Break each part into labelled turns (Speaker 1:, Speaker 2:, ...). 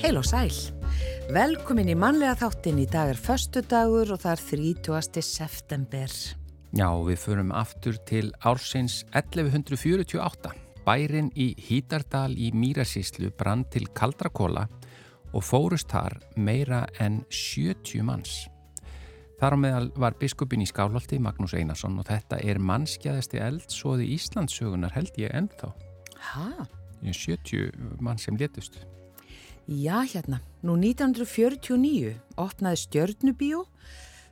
Speaker 1: Heil og sæl. Velkomin í mannlega þáttin í dag er förstu dagur og það er 30. september.
Speaker 2: Já, við förum aftur til ársins 1148. Bærin í Hítardal í Mýrasíslu brann til Kaldrakóla og fórust þar meira en 70 manns. Þar á meðal var biskupin í Skálholti, Magnús Einarsson, og þetta er mannskjæðasti eldsóði Íslandssögunar held ég ennþá.
Speaker 1: Hæ?
Speaker 2: 70 mann sem letust.
Speaker 1: Já, hérna. Nú 1949 opnaði Stjörnubíó,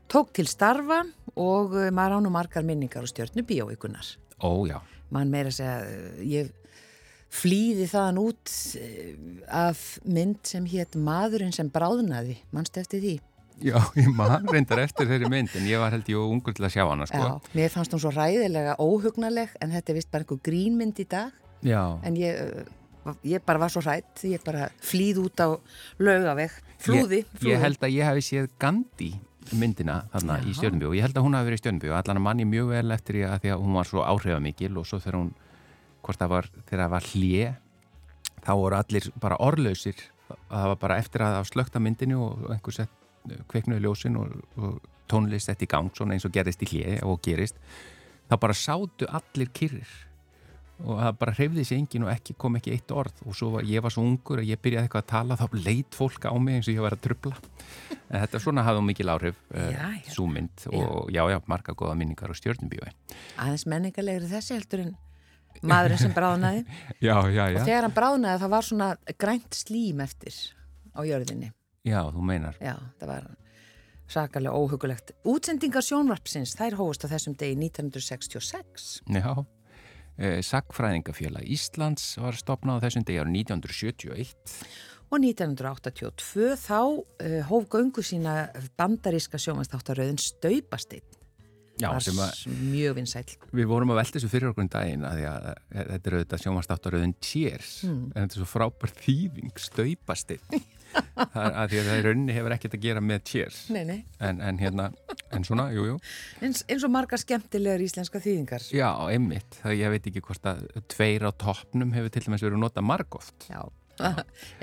Speaker 1: tók til starfa og eh, maður ánum margar minningar á Stjörnubíó ykkurnar.
Speaker 2: Ó, já.
Speaker 1: Man meira að segja, eh, ég flýði þaðan út eh, af mynd sem hétt Maðurinn sem bráðnaði, mannstu eftir því?
Speaker 2: Já, ég man reyndar eftir þeirri mynd en ég var held ég ungur til að sjá hana, sko.
Speaker 1: Já, mér fannst hún svo ræðilega óhugnaleg en þetta er vist bara einhver grínmynd í dag.
Speaker 2: Já.
Speaker 1: En ég, ég bara var svo rætt, ég bara flýð út á laugaveg, flúði, flúði.
Speaker 2: ég held að ég hafi séð Gandhi myndina þarna í
Speaker 1: Já.
Speaker 2: Stjörnbjó. Ég held að hún hafi verið í Stjörnbjó. Allan að manni mjög vel eftir ég að því að hún var svo áhrifamikil og svo þegar hún, hvort það var, þegar það var hlje, þá voru allir bara orðlausir. Það var bara eftir að það slökta myndinu og einhver sett kveiknuði ljósin og, og tónlist eftir í gang, svona eins og gerist í hlje og gerist. Það bara sátu allir kyrrir og það bara hreyfði sér engin og ekki kom ekki eitt orð og svo var, ég var svo ungur að ég byrjaði eitthvað að tala þá leit fólk á mig eins og ég var að trubla en þetta svona hafði hún mikil áhrif uh,
Speaker 1: Já, já.
Speaker 2: svo mynd og já já, marga góða minningar á stjórnubíói
Speaker 1: Aðeins menningarlegri þessi heldur en maðurinn sem bráðnaði.
Speaker 2: Já, já,
Speaker 1: Og þegar hann bráðnaði það var svona grænt slím eftir á jörðinni.
Speaker 2: Já, þú meinar
Speaker 1: Já, það var sakalega óhugulegt. Útsendingar sjónvarpsins, þær hófust á þessum degi 1966.
Speaker 2: Já, Sackfræðingafélag Íslands var stopnað á þessum degi ára 1971
Speaker 1: Og 1982 þá uh, hóf göngu sína bandaríska sjónvastáttaröðin Staupasteinn.
Speaker 2: Já, sem að
Speaker 1: mjög vinsæl.
Speaker 2: Við vorum að velta þessu fyrir okkur um daginn að að að þetta er auðvitað sjónvastáttaröðun Cheers
Speaker 1: Hmm.
Speaker 2: en þetta er svo frábær þýðing, er að því að það í rauninni hefur ekkert að gera með
Speaker 1: nei.
Speaker 2: en, en hérna, en svona, jú, jú
Speaker 1: Eins, eins og margar skemmtilegar íslenska þýðingar.
Speaker 2: Já, einmitt, það ég veit ekki hvort að tveir á toppnum hefur til dæmis verið nota margóft
Speaker 1: Já,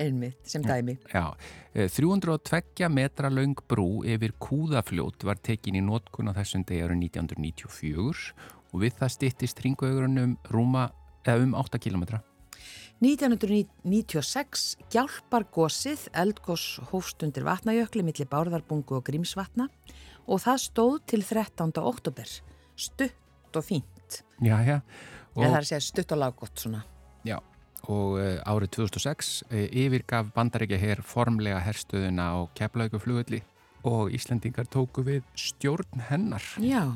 Speaker 1: einmitt, sem dæmi.
Speaker 2: Já, eh, 302 metra laung brú yfir Kúðafljót var tekin í nótkun á þessum degi árið 1994 og við það styttist hringaugurinn um rúma, eða um 8 kilometra
Speaker 1: 1996 hjálpar gósið eldgós hófstundir vatnajökli millir Bárðarbungu og Grímsvatna og það stóð til 13. oktober. Stutt og fínt.
Speaker 2: Já, já,
Speaker 1: Og... Það er að segja stutt og laggott svona.
Speaker 2: já, og uh, árið 2006 uh, yfirgaf bandaríkja hér formlega herstöðuna á keflauguflugulli og Íslendingar tóku við stjórn hennar.
Speaker 1: Já.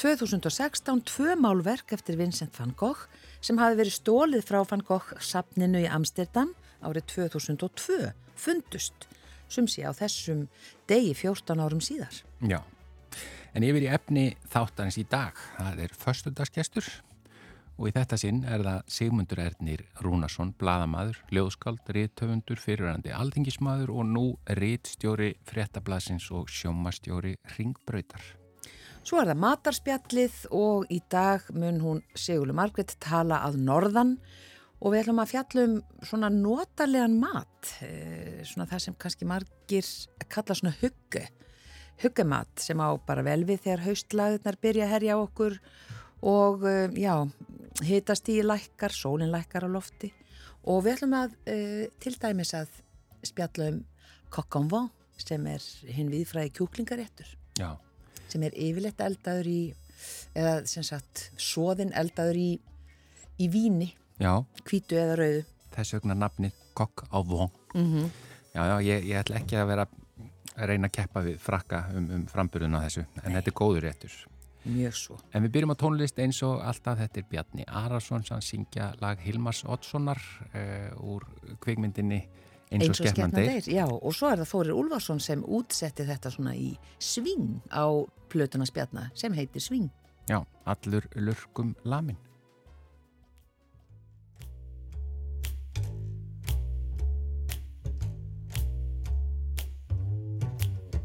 Speaker 1: 2016 tvö málverk eftir Vincent van Gogh sem hafi verið stólið frá van Gogh sapninu í Amsterdam árið 2002 fundust sem sé á þessum degi 14 árum síðar.
Speaker 2: Já, en yfir í efni þáttanins í dag, það er föstudagsgestur og í þetta sinn er það Sigmundur Ernir Rúnarsson, bladamaður, ljóðskald, rítöfundur, fyrirverandi aldingismadur og nú rítstjóri fréttablasins og sjómastjóri Ringbrautar.
Speaker 1: Svo er það matarspjallið og í dag mun hún Sigurlu Margret tala að norðan. Og við ætlum að fjalla um svona notarlegan mat, eh, svona það sem kannski margir kalla svona hugge, huggemat sem á bara vel við þegar haustlaðurnar byrja að herja okkur. Og eh, já, hitast í lækkar, sólinn lækkar á lofti. Og við ætlum að eh, til dæmis að spjalla um vent sem er hinn viðfræði kjúklingaréttur.
Speaker 2: Já,
Speaker 1: sem er yfirleitt eldaður í eða sem sagt svoðin eldaður í, í víni
Speaker 2: já,
Speaker 1: hvítu eða rauðu.
Speaker 2: Þess vegna nafnið Kokk á Von.
Speaker 1: mm
Speaker 2: Já, já, ég, ég ætla ekki að vera að reyna að keppa við frakka um, um framburðuna þessu, en þetta er góður réttur.
Speaker 1: mjög svo.
Speaker 2: En við byrjum á tónlist eins og alltaf þetta er Bjarni Arason sem syngja lag Hilmars Oddssonar uh, úr kvikmyndinni eins og skemmnan deyr.
Speaker 1: já, og svo er það Þórir Úlfarsson sem útsetti þetta svona í sving á plötuna spjarna sem heitir sving
Speaker 2: Já, allur lurkum lamin.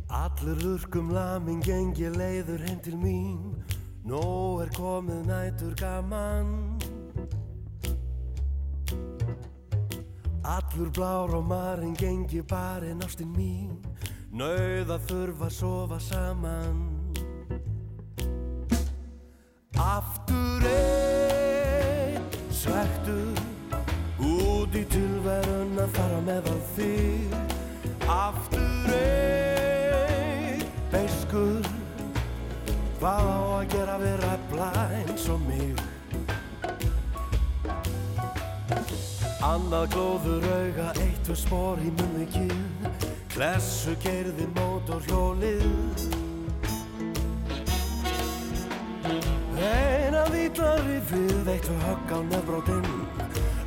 Speaker 3: Allur lurkum lamin gengi leiður heim til mín Nó er komið nætur gaman Allur blár og marinn gengi barinn ástinn mín. Nauða þurfa að sofa saman. Aftur einn svektur Út í tilverun að fara meðal þig. Aftur einn beiskur Hvað á að gera við ræfla eins og mig Annað glóður auga, eitt við spór í munvikið Klessu gerði mótor hjólið Eina vítari við, eitt við högg á nefnbrótinn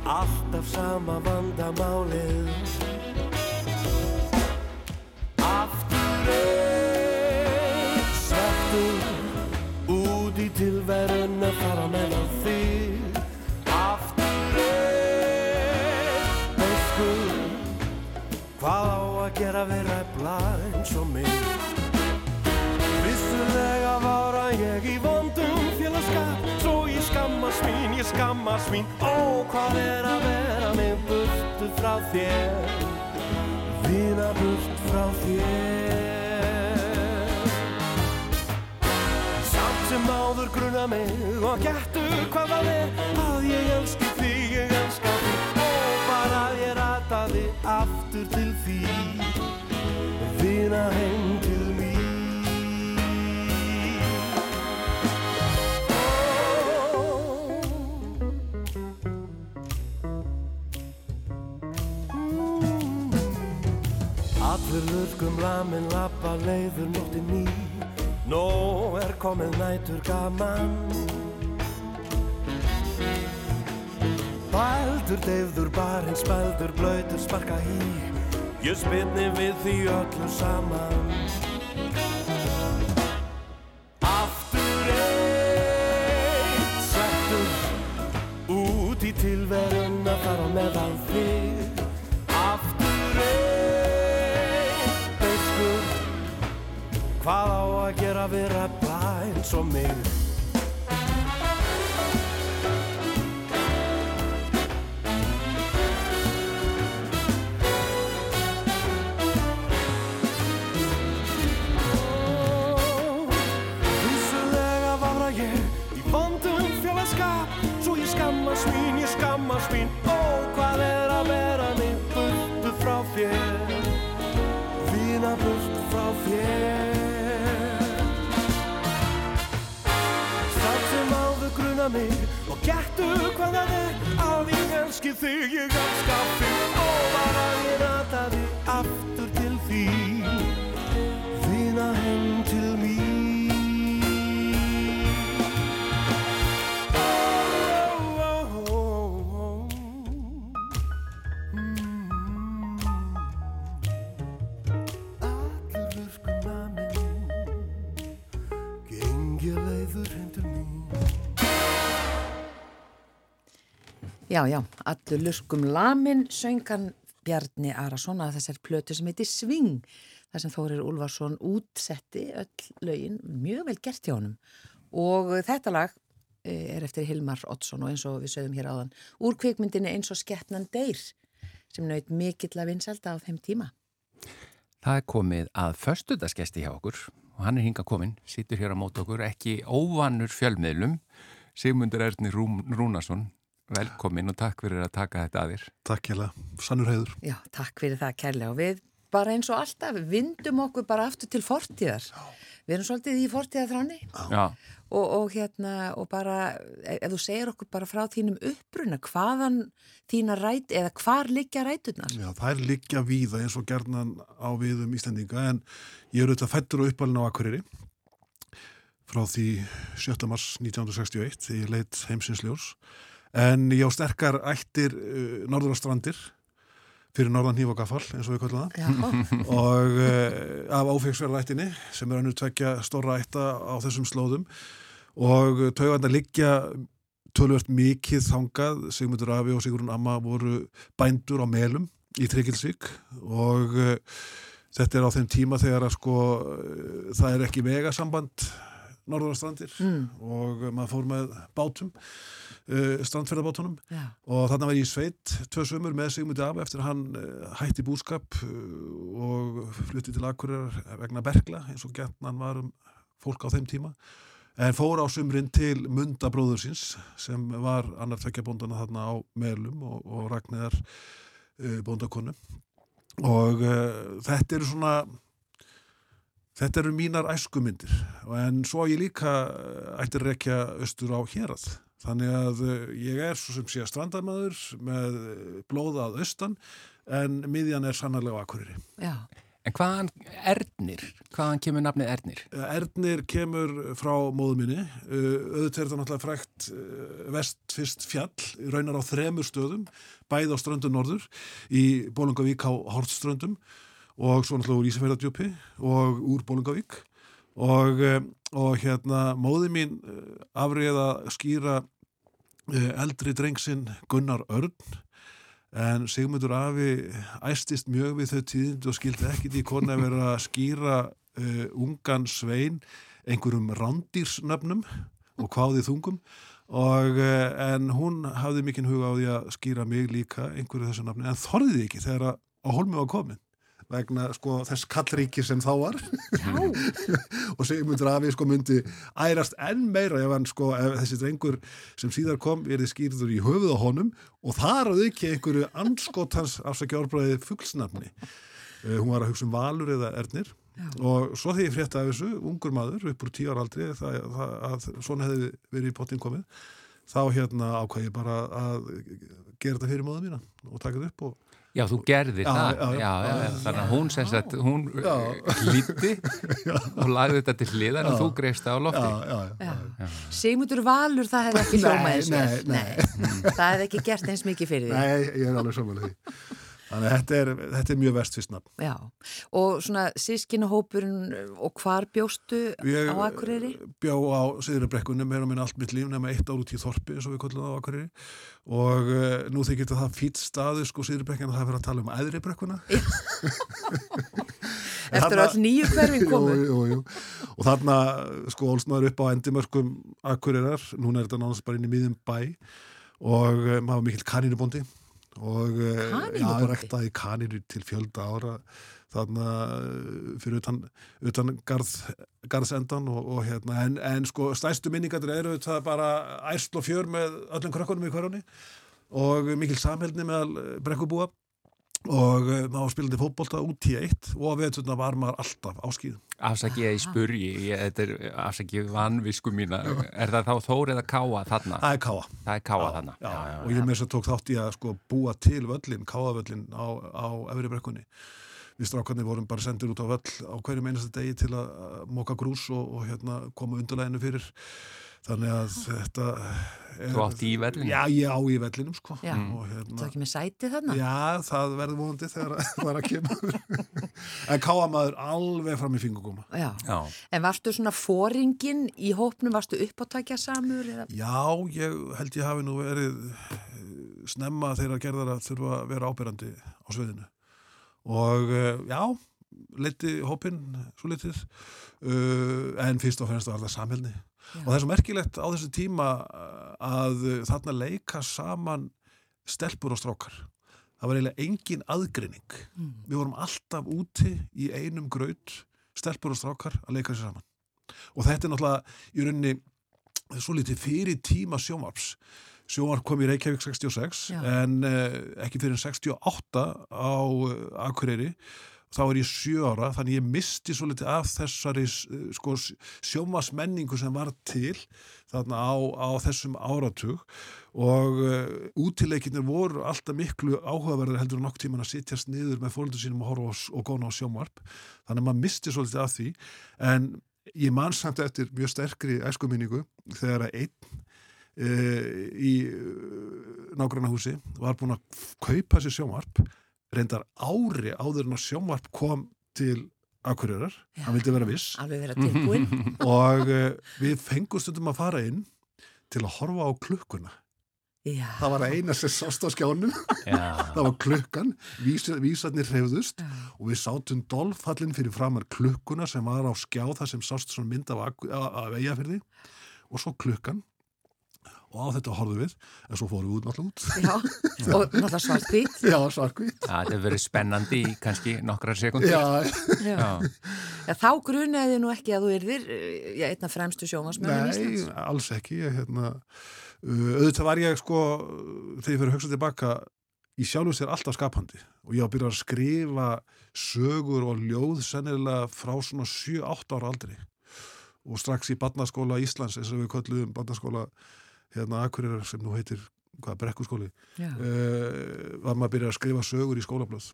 Speaker 3: Alltaf sama vandamálið. Aftur einn Svartur út í tilverun að fara með á þig gera við ræfla eins og mig. Vissulega var að ég í vondum félagskap Svo ég skammast mín, ég skammast mín. Ó, hvað er að vera mig burtu frá þér? Vina burt frá þér. Samt sem áður gruna mig og gættu hvað það er Að ég elski þig, ég elska þig ég rataði aftur til því Vina heim til mín. Allir lurkum lamin lappa leiður nótti ný Nó er komið nætur gaman Bældur, deyfður, barinn, spældur, blöytur, sparka í. Ég spinni við því öllu saman. Aftur eitt Settur út í tilverun að fara meðal þig. Aftur eitt Beiskur. Hvað á að gera við ræfla eins og mig mig Og gættu hvað það er Að ég elski þig, ég elska þig var að ég rataði aftur til því
Speaker 1: Já, já, allur luskum lamin söngan Bjarni Arason að þessar plötu sem heitir Sving þar sem Þórir Úlfarsson útsetti öll lögin, mjög vel gert hjá honum og þetta lag eh, er eftir Hilmar Oddsson og eins og við sögum hér áðan úr kvikmyndinni eins og Skeppnan Deyr sem naut mikill að vinselda á þeim tíma.
Speaker 2: Það er komið að förstudaskesti hjá okkur og hann er hinga komin, situr hér á mót okkur, ekki óvanur fjölmiðlum, Sigmundur Rún, Rúnarsson, velkomin og takk fyrir að taka þetta að þér.
Speaker 4: Takk hjá sannur heiður.
Speaker 1: Já, takk fyrir það kærlega og við bara eins og alltaf vindum okkur bara aftur til fortíðar. Við erum svolítið í fortíðarþráni
Speaker 2: Já,
Speaker 1: og, og hérna og bara ef ef þú segir okkur bara frá þínum uppruna hvaðan þína ræt eða hvar liggja ræturnar?
Speaker 4: Já, það er liggja víða eins og gerðnan á viðum Íslandinga en ég er auðvitað fættur og uppalinn á Akureyri frá því 7. mars 1961 þegar ég leitt heimsinsljós en ég á sterkar ættir uh, norðurastrandir fyrir norðan hníf og gaffal eins og við kallum það. Og uh, af áfegsverðarættinni sem er hann tvekja stóra ætta á þessum slóðum. Og tauganda liggja tölvört mikið þangað. Sigmundur Afi og Sigurinn Amma voru bændur á melum í Tryggilsvík. Og uh, þetta er á þeim tíma þegar að sko það er ekki vegasamband norðurastrandir
Speaker 1: mm.
Speaker 4: og maður fór með bátum uh, strandferðabátunum
Speaker 1: Já.
Speaker 4: og þarna var ég í sveit tvö sömur með Sigmundi af eftir að hann uh, hætti búskap uh, og flutti til Akureyrar vegna Bergla eins og gætnan var um fólk á þeim tíma en fór á sumrin til Munda bróður síns sem var annar tvekja bóndana þarna á Melum og, og Ragnæðar uh, bóndakonu og þetta eru svona þetta eru mínar æskumyndir en svo á ég líka uh, ættir rekja austur á hérað þannig að uh, ég er svo sem sé að strandamaður með blóða að austan en miðjan er sannarlega á Akureyri
Speaker 1: Já.
Speaker 2: En hvaðan Ernir? Hvaðan kemur nafnið Ernir?
Speaker 4: Ernir kemur frá móðu minni, uh, auðvitað er þetta náttúrulega frækt vestfyrst fjall, raunar á þremur stöðum, bæð á ströndu norður, í Bólungavík á Hortströndum og svo náttúrulega úr Ísafjörðardjöpi og úr Bólungavík og, uh, og hérna móði mín uh, afrið að skýra uh, eldri drengsinn Gunnar Örn. En Sigmundur Afi æstist mjög við þau tíðindi og skildi ekkit í konu að vera að skýra uh, ungan svein einhverjum rándýrsnöfnum og hvaðið þungum. Og en hún hafði mikinn huga á því að skýra mig líka einhverju þessu nöfni en þorðið ekki þegar að á holmi var komin vegna sko þess kallríki sem þá var. Og Sigmundur Afi sko myndi ærast enn meira ef hann sko ef þessi drengur sem síðar kom er þið skýrður í höfuð á honum og þar að ekki einhverju anskotans afsakja orðbræði fuglsnafni. Uh, hún var að hugsa um valur eða ernir. Og svo þegar ég frétta af þessu ungur maður upp úr tíu ára aldri það, það, að svona hefði verið í pottin komið þá hérna ákvað ég bara að gera þetta fyrir móða mína og taka þetta upp og
Speaker 2: Já, þú gerðir
Speaker 4: Já,
Speaker 2: það.
Speaker 4: já, já.
Speaker 2: Já, já, já. Þannig að hún sem sagt, hún
Speaker 4: Já.
Speaker 2: hlýtti og lagði þetta til hliðar og þú greifst það á lofti.
Speaker 4: já, já, já.
Speaker 1: Já. Sigmundur Valur, það hefði ekki hljómað eins
Speaker 4: nei,
Speaker 1: vel.
Speaker 4: nei.
Speaker 1: Það hefði ekki gert eins mikið fyrir því.
Speaker 4: Nei, ég er alveg samanlega því Þannig að þetta er, þetta er mjög vestfyrstnafn
Speaker 1: Já, og svona sískinahópurinn og hvar bjóstu
Speaker 4: Ég
Speaker 1: á Akureyri?
Speaker 4: bjó á Siðurabrekkunum meira minn allt mitt líf nema eitt ár út í Þorpi og við kollum á Akureyri og uh, nú þykir þetta það fýtt staðu sko Siðurbrekkan að það er verið að tala um æðri brekkuna
Speaker 1: Eftir all nýju hverfin komu.
Speaker 4: jú, jú, jú. og þarna sko ólsnaður upp á endimörkum Akureyrar, núna er þetta náttúrulega bara inn í miðjum bæ og maður var mikill kanínubondi og
Speaker 1: Kanínubóndi?
Speaker 4: já, rektaði kanínur til fjölda ára þarna uh, fyrir utan, utan garð, garðsendan og, og hérna, en, en sko stæstu minningatur eru þetta bara ærsl og fjör með öllum krökkunum í hverjunni og mikil samheldni meðal eh, brekkubúa og uh, maður spilandi fótbolta út í eitt og að veðtuna var maður alltaf áskýð
Speaker 2: Afsaki ég í spurji, ég, þetta er afsaki vanvisku mína. Er það þá Þór eða Káa þarna?
Speaker 4: Það er káa.
Speaker 2: Það er Káa þarna.
Speaker 4: já, og ég með þess að tók þátt í að sko búa til völlin, káavöllin á, á efri brekkunni. Við strákarnir vorum bara sendir út á völl á hverjum einasta degi til að moka grús og, og hérna koma undirleginu fyrir þannig að þetta er,
Speaker 2: Þú átt í vellinum?
Speaker 4: Já, ég á í vellinum sko
Speaker 1: Já.
Speaker 4: hérna
Speaker 1: ekki með sæti þarna?
Speaker 4: Já, það verður vonandi þegar það var að kemur en káamaður alveg fram í fingugóma
Speaker 1: Já.
Speaker 2: Já.
Speaker 1: En varstu svona fóringin í hópnum, varstu uppáttakja samur? Eða?
Speaker 4: Já, ég held ég hafi nú verið eh, snemma þegar gerðar að þurfa að vera ábyrrandi á sviðinu og eh, já, leiti hópinn svo litið uh, en fyrst og fremst var það samhælni
Speaker 1: Já.
Speaker 4: og það er svo merkilegt á þessu tíma eh, að eh, þarna leika saman stelpur og strákar það var eiginlega engin aðgreining
Speaker 1: Mm.
Speaker 4: við vorum alltaf úti í einum graut stelpur og strákar að leika sér saman og þetta er náttúrulega í rauninni svo litið fyrir tíma sjónvarps sjónvarp kom í Reykjavík 66
Speaker 1: Já.
Speaker 4: en uh, ekki fyrir 68 á uh, Akureyri þá er ég sjö ára þannig ég misti svo litið af þessari uh, sko, sjónvarsmenningu sem var til þarna á, á þessum áratug. Og uh, útileikinir voru alltaf miklu áhugaverðar heldur en nokk tíman að sitjast niður með fólundur sínum og horfa á, og góna á sjónvarp. Þannig að maður misti svo litið af því. En ég man samt eftir mjög sterkri æskuminningu þegar að einn uh, í uh, nágranna húsi var búin að kaupa sér sjónvarp reyndar ári áður en að sjónvarp kom til Akureyrar,
Speaker 1: Já.
Speaker 4: hann vildi vera viss
Speaker 1: vera tilbúin?
Speaker 4: og uh, við fengum stundum að fara inn til að horfa á klukkuna
Speaker 1: Já.
Speaker 4: það var eina sem sást á skjánum
Speaker 2: Já.
Speaker 4: það var klukkan, vís, vísarnir hreyfðust
Speaker 1: Já.
Speaker 4: og við sátum dolfallin fyrir framar klukkuna sem var á skjá það sem sást svona mynd af, af, af eigafyrði og svo klukkan og á þetta horfum við en svo fórum við út náttúrulega út
Speaker 1: Já, og náttúrulega svart hvít.
Speaker 4: Já, svarkvít
Speaker 2: Það hefur verið spennandi í kannski nokkrar sekundur.
Speaker 4: Já,
Speaker 1: Já.
Speaker 2: Já.
Speaker 1: Já, þá grunaði nú ekki að þú yrðir já, einna fremstu sjómasmönnum
Speaker 4: nei,
Speaker 1: Íslands.
Speaker 4: alls ekki ég, hérna, uh, auðvitað var ég sko þegar ég fyrir að hugsa tilbaka í sjálfum sér alltaf skapandi og ég á að byrja að skrifa sögur og ljóð sennilega frá svona 7-8 ára aldri og strax í barnaskóla Íslands eins og við köllum barnaskóla hérna Akureyrar sem nú heitir hvað, brekkuskóli
Speaker 1: Já.
Speaker 4: uh, var maður að byrja að skrifa sögur í skólablöð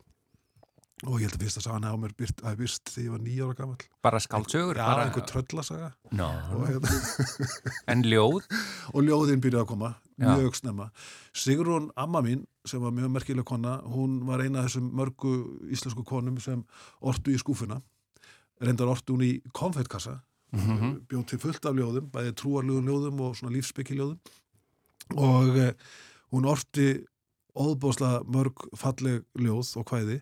Speaker 4: og ég held að fyrsta sagan á mér byrt, að byrst þegar ég var nýjára gammal
Speaker 2: Bara skáldsögur?
Speaker 4: Já,
Speaker 2: bara...
Speaker 4: einhver tröllasaga
Speaker 2: Nó,
Speaker 4: og, hérna,
Speaker 2: en ljóð?
Speaker 4: og ljóðin byrjaði að koma
Speaker 2: Já.
Speaker 4: mjög snemma Sigrún amma mín sem var mjög merkileg kona hún var eina af þessum mörgu íslensku konum sem ortu í skúfuna reyndar ortu hún í konfettkassa
Speaker 2: Mm
Speaker 4: bjóð til fullt af ljóðum bæði trúarljóðum ljóðum og svona lífsbyggiljóðum og eh, hún orti óðbóðslega mörg falleg ljóð og hvæði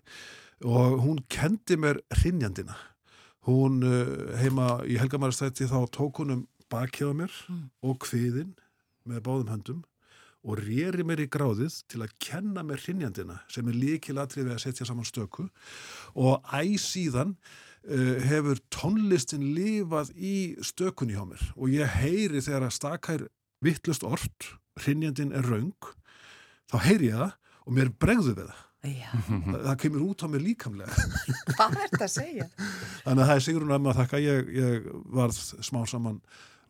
Speaker 4: og hún kendi mér hrinjandina hún uh, heima í Helgamarastætti þá tók hún um bakjaða mér
Speaker 1: Mm.
Speaker 4: og kviðin með báðum höndum og rýri mér í gráðið til að kenna mér hrinjandina sem er líkilatrið við að setja saman stöku. Og æ síðan uh, hefur tónlistin lifað í stökunni hjá mér. Og ég heyri þegar að stakær vittlust orð, hrinjandin er raung þá heyri ég það og mér bregðu við það.
Speaker 1: Já,
Speaker 4: það, það kemur út á mér líkamlega.
Speaker 1: Hvað er þetta að segja?
Speaker 4: þannig að það er Sigrun að maður þakka. Ég, ég varð smá saman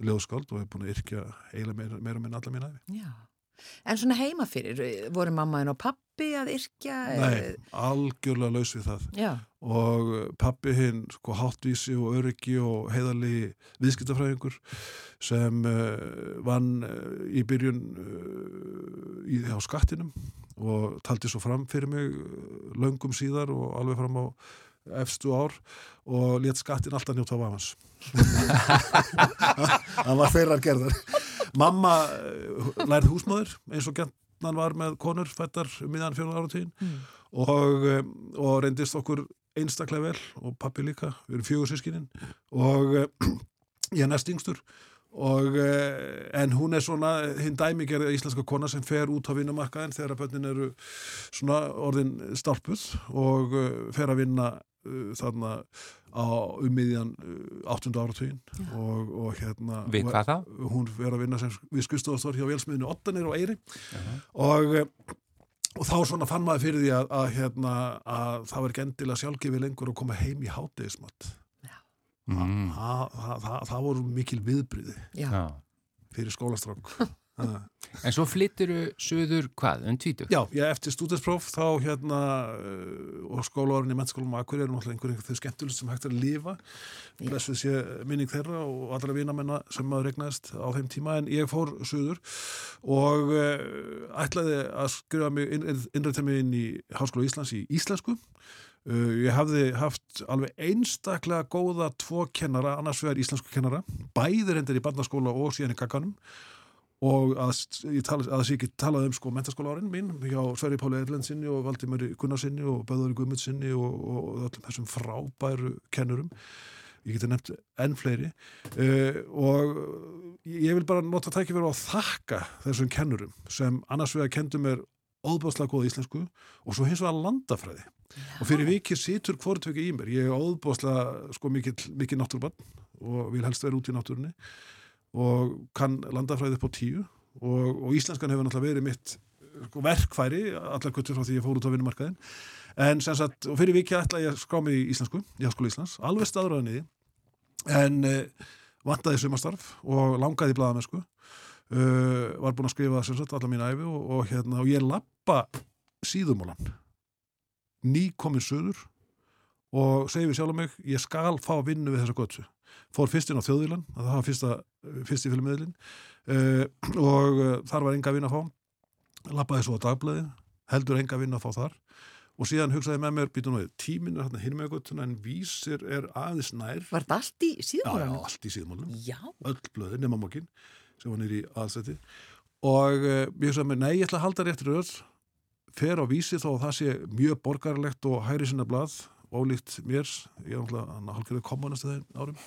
Speaker 4: ljóðskáld og hef búin að yrkja eiginlega meira, meira minn alla mín æfi
Speaker 1: Já. En svona heima fyrir, voru mammaðin og pappi að yrkja?
Speaker 4: Nei, algjörlega laus við það.
Speaker 1: Já,
Speaker 4: og pappi hinn sko háttvísi og öryggi og heiðalegi viðskiptafræðingur sem uh, vann uh, í byrjun uh, í, á skattinum og taldi svo fram fyrir mig löngum síðar og alveg fram á efstu ár og let skattin alltaf njóta af hans hann var þeirrar gerðar mamma lærið húsmaður eins og gentnan var með konur fættar miðan fjóðan áratíðin
Speaker 1: Mm.
Speaker 4: og, um, og reyndist okkur einstaklega vel og pappi líka, við erum fjögur sískinin og uh, ég er næst yngstur og uh, en hún er svona hinn dæmigerða íslenska kona sem fer út á vinnumarkaðin þegar að bönnin eru svona orðin stálpuð og uh, fer að vinna uh, þarna á ummiðjan uh, 8. áratugin og, og hérna
Speaker 2: Við hvað þá?
Speaker 4: hún fer að vinna sem við skustofastor hjá vélsmiðinu Ottanir og Eyri og, eh, og þá svona fann maður fyrir því að, að, hérna, að það var ekki endilega sjálfgefi lengur að koma heim í hátegismat
Speaker 2: Mm.
Speaker 4: það, voru mikil viðbriði
Speaker 1: já.
Speaker 4: Fyrir skólastrák Ha.
Speaker 2: En svo flytturu söður hvað, um tvítu?
Speaker 4: Já, ég eftir stúdinspróf þá hérna uh, og skólaárin í mennskólum og akkur eru náttúrulega einhver einhver þau skemmtilegst sem hægt er að lifa blessuð sé minning þeirra og allra vinamenna sem maður regnaðist á þeim tíma en ég fór söður og uh, ætlaði að skrifa mig inn, innrætta mig inn í Háskóla Íslands í íslensku. Uh, ég hafði haft alveg einstaklega góða tvo kennara, annars vegar íslensku kennara bæðir endur í barnaskóla og síðan í kakkanum og að, ég tala, að ég ekki talaði um sko mentaskóla árin mín hjá Sverri Páli Erlendsinni og Valdimari Gunnarsinni og Böðari Guðmundsinni og, og öllum þessum frábæru kennurum ég geti nefnt enn fleiri. Uh, og ég vil bara nota tækifæri á að þakka þessum kennurum sem annars vegar kendu mér óðbáslega góða íslensku og svo hins vegar landafræði. Og fyrir vikið situr hvort ekki í mér. Ég er óðbáslega sko mikil, mikil náttúrbann og vil helst vera út í náttúrunni og kann landafræði upp á tíu og, og íslenskan hefur náttúrulega verið mitt sko, verkfæri, allar göttur frá því ég fór út á vinnumarkaðin en sem sagt, og fyrir vikið ætla ég að skrá mig í íslensku. Í Háskóla Íslands, alveg því en uh, vantaði sumastarf og langaði í blaðamennsku uh, var búin að skrifa sem sagt allar mín æfi og, og hérna og ég lappa síðumólan ný komin söður og segi við sjálf mig, ég skal fá vinnu við þessa göttu fór fyrst inn á þjóðvílan, það var fyrsta, fyrst í fylgmiðlin uh, og uh, þar var enga vinn að fá. Lappaði svo á dagblæði, heldur enga vinn að fá þar og síðan hugsaði með mér býtum við, tíminn er hérna hinn með göttuna en vísir er aðeins nær.
Speaker 1: Var þetta allt í
Speaker 4: já, já, allt í síðmálum
Speaker 1: Já.
Speaker 4: öll blöðin nema mokkin sem var nýri aðsæti og uh, ég hugsaði með, nei, ég ætla að halda rétt röð. Fer á vísi þó að það sé mjög borgarlegt og hæri sinna blað ólíkt mér, ég er náttúrulega hálfgerðið kommunist þegar árum.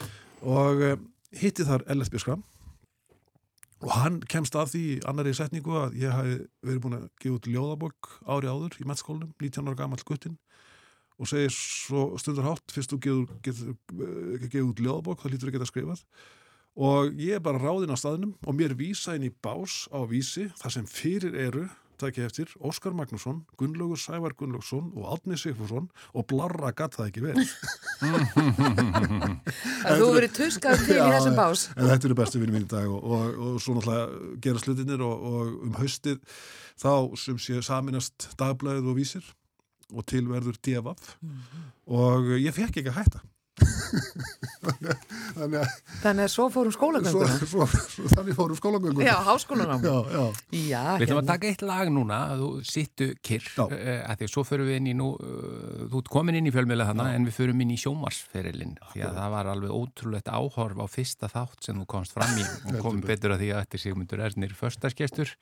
Speaker 4: Og uh, hitti þar Ellert Björskram og hann kemst að því annari setningu að ég hafi verið búin að gefa út ljóðabokk ári áður í mettskólanum, 19 ára gammal guttin og segir svo stundur hátt fyrst þú getur, getur, getur út ljóðabokk þá lítur þú geta skrifað. Og ég er bara ráðinn á staðnum og mér vísa inn í bás á vísi þar sem fyrir eru takk ég eftir, Óskar Magnússon, Gunnlaugur Sævar Gunnlaugsson og Átni Sigfússon og blarra gatt það ekki vel.
Speaker 1: Að þú verið tuskað til í þessum bás.
Speaker 4: En þetta eru bestu vinni mín í dag og, og, og svo náttúrulega gera slutinir og, og um haustið þá sem sé saminast dagblæðið og vísir og tilverður DFF og ég fekk ekki að hætta. Þannig að
Speaker 1: Þannig að svo fórum
Speaker 4: svo,
Speaker 1: skólagönguna.
Speaker 4: svo, svo, þannig fórum skólagöngun.
Speaker 1: Já, háskólanám.
Speaker 4: já, já.
Speaker 1: Já,
Speaker 2: Við ætlum að taka eitt lag núna að þú sittu kyrr uh, í nú uh, þú ert komin inn í fjölmiðlega þarna en við förum inn í sjómarsferilinn því að það var alveg ótrúlegt áhorf á fyrsta þátt sem þú komst fram í og komum betur að því að þetta er Sigmundur Ernir föstaskestur.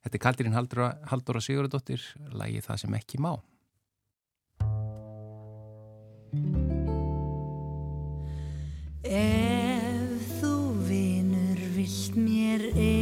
Speaker 2: Þetta er Kaldirinn Halldóra, Halldóra Sigurðardóttir lagið Það sem ekki má.
Speaker 5: Ef þú vinur vilt mér einni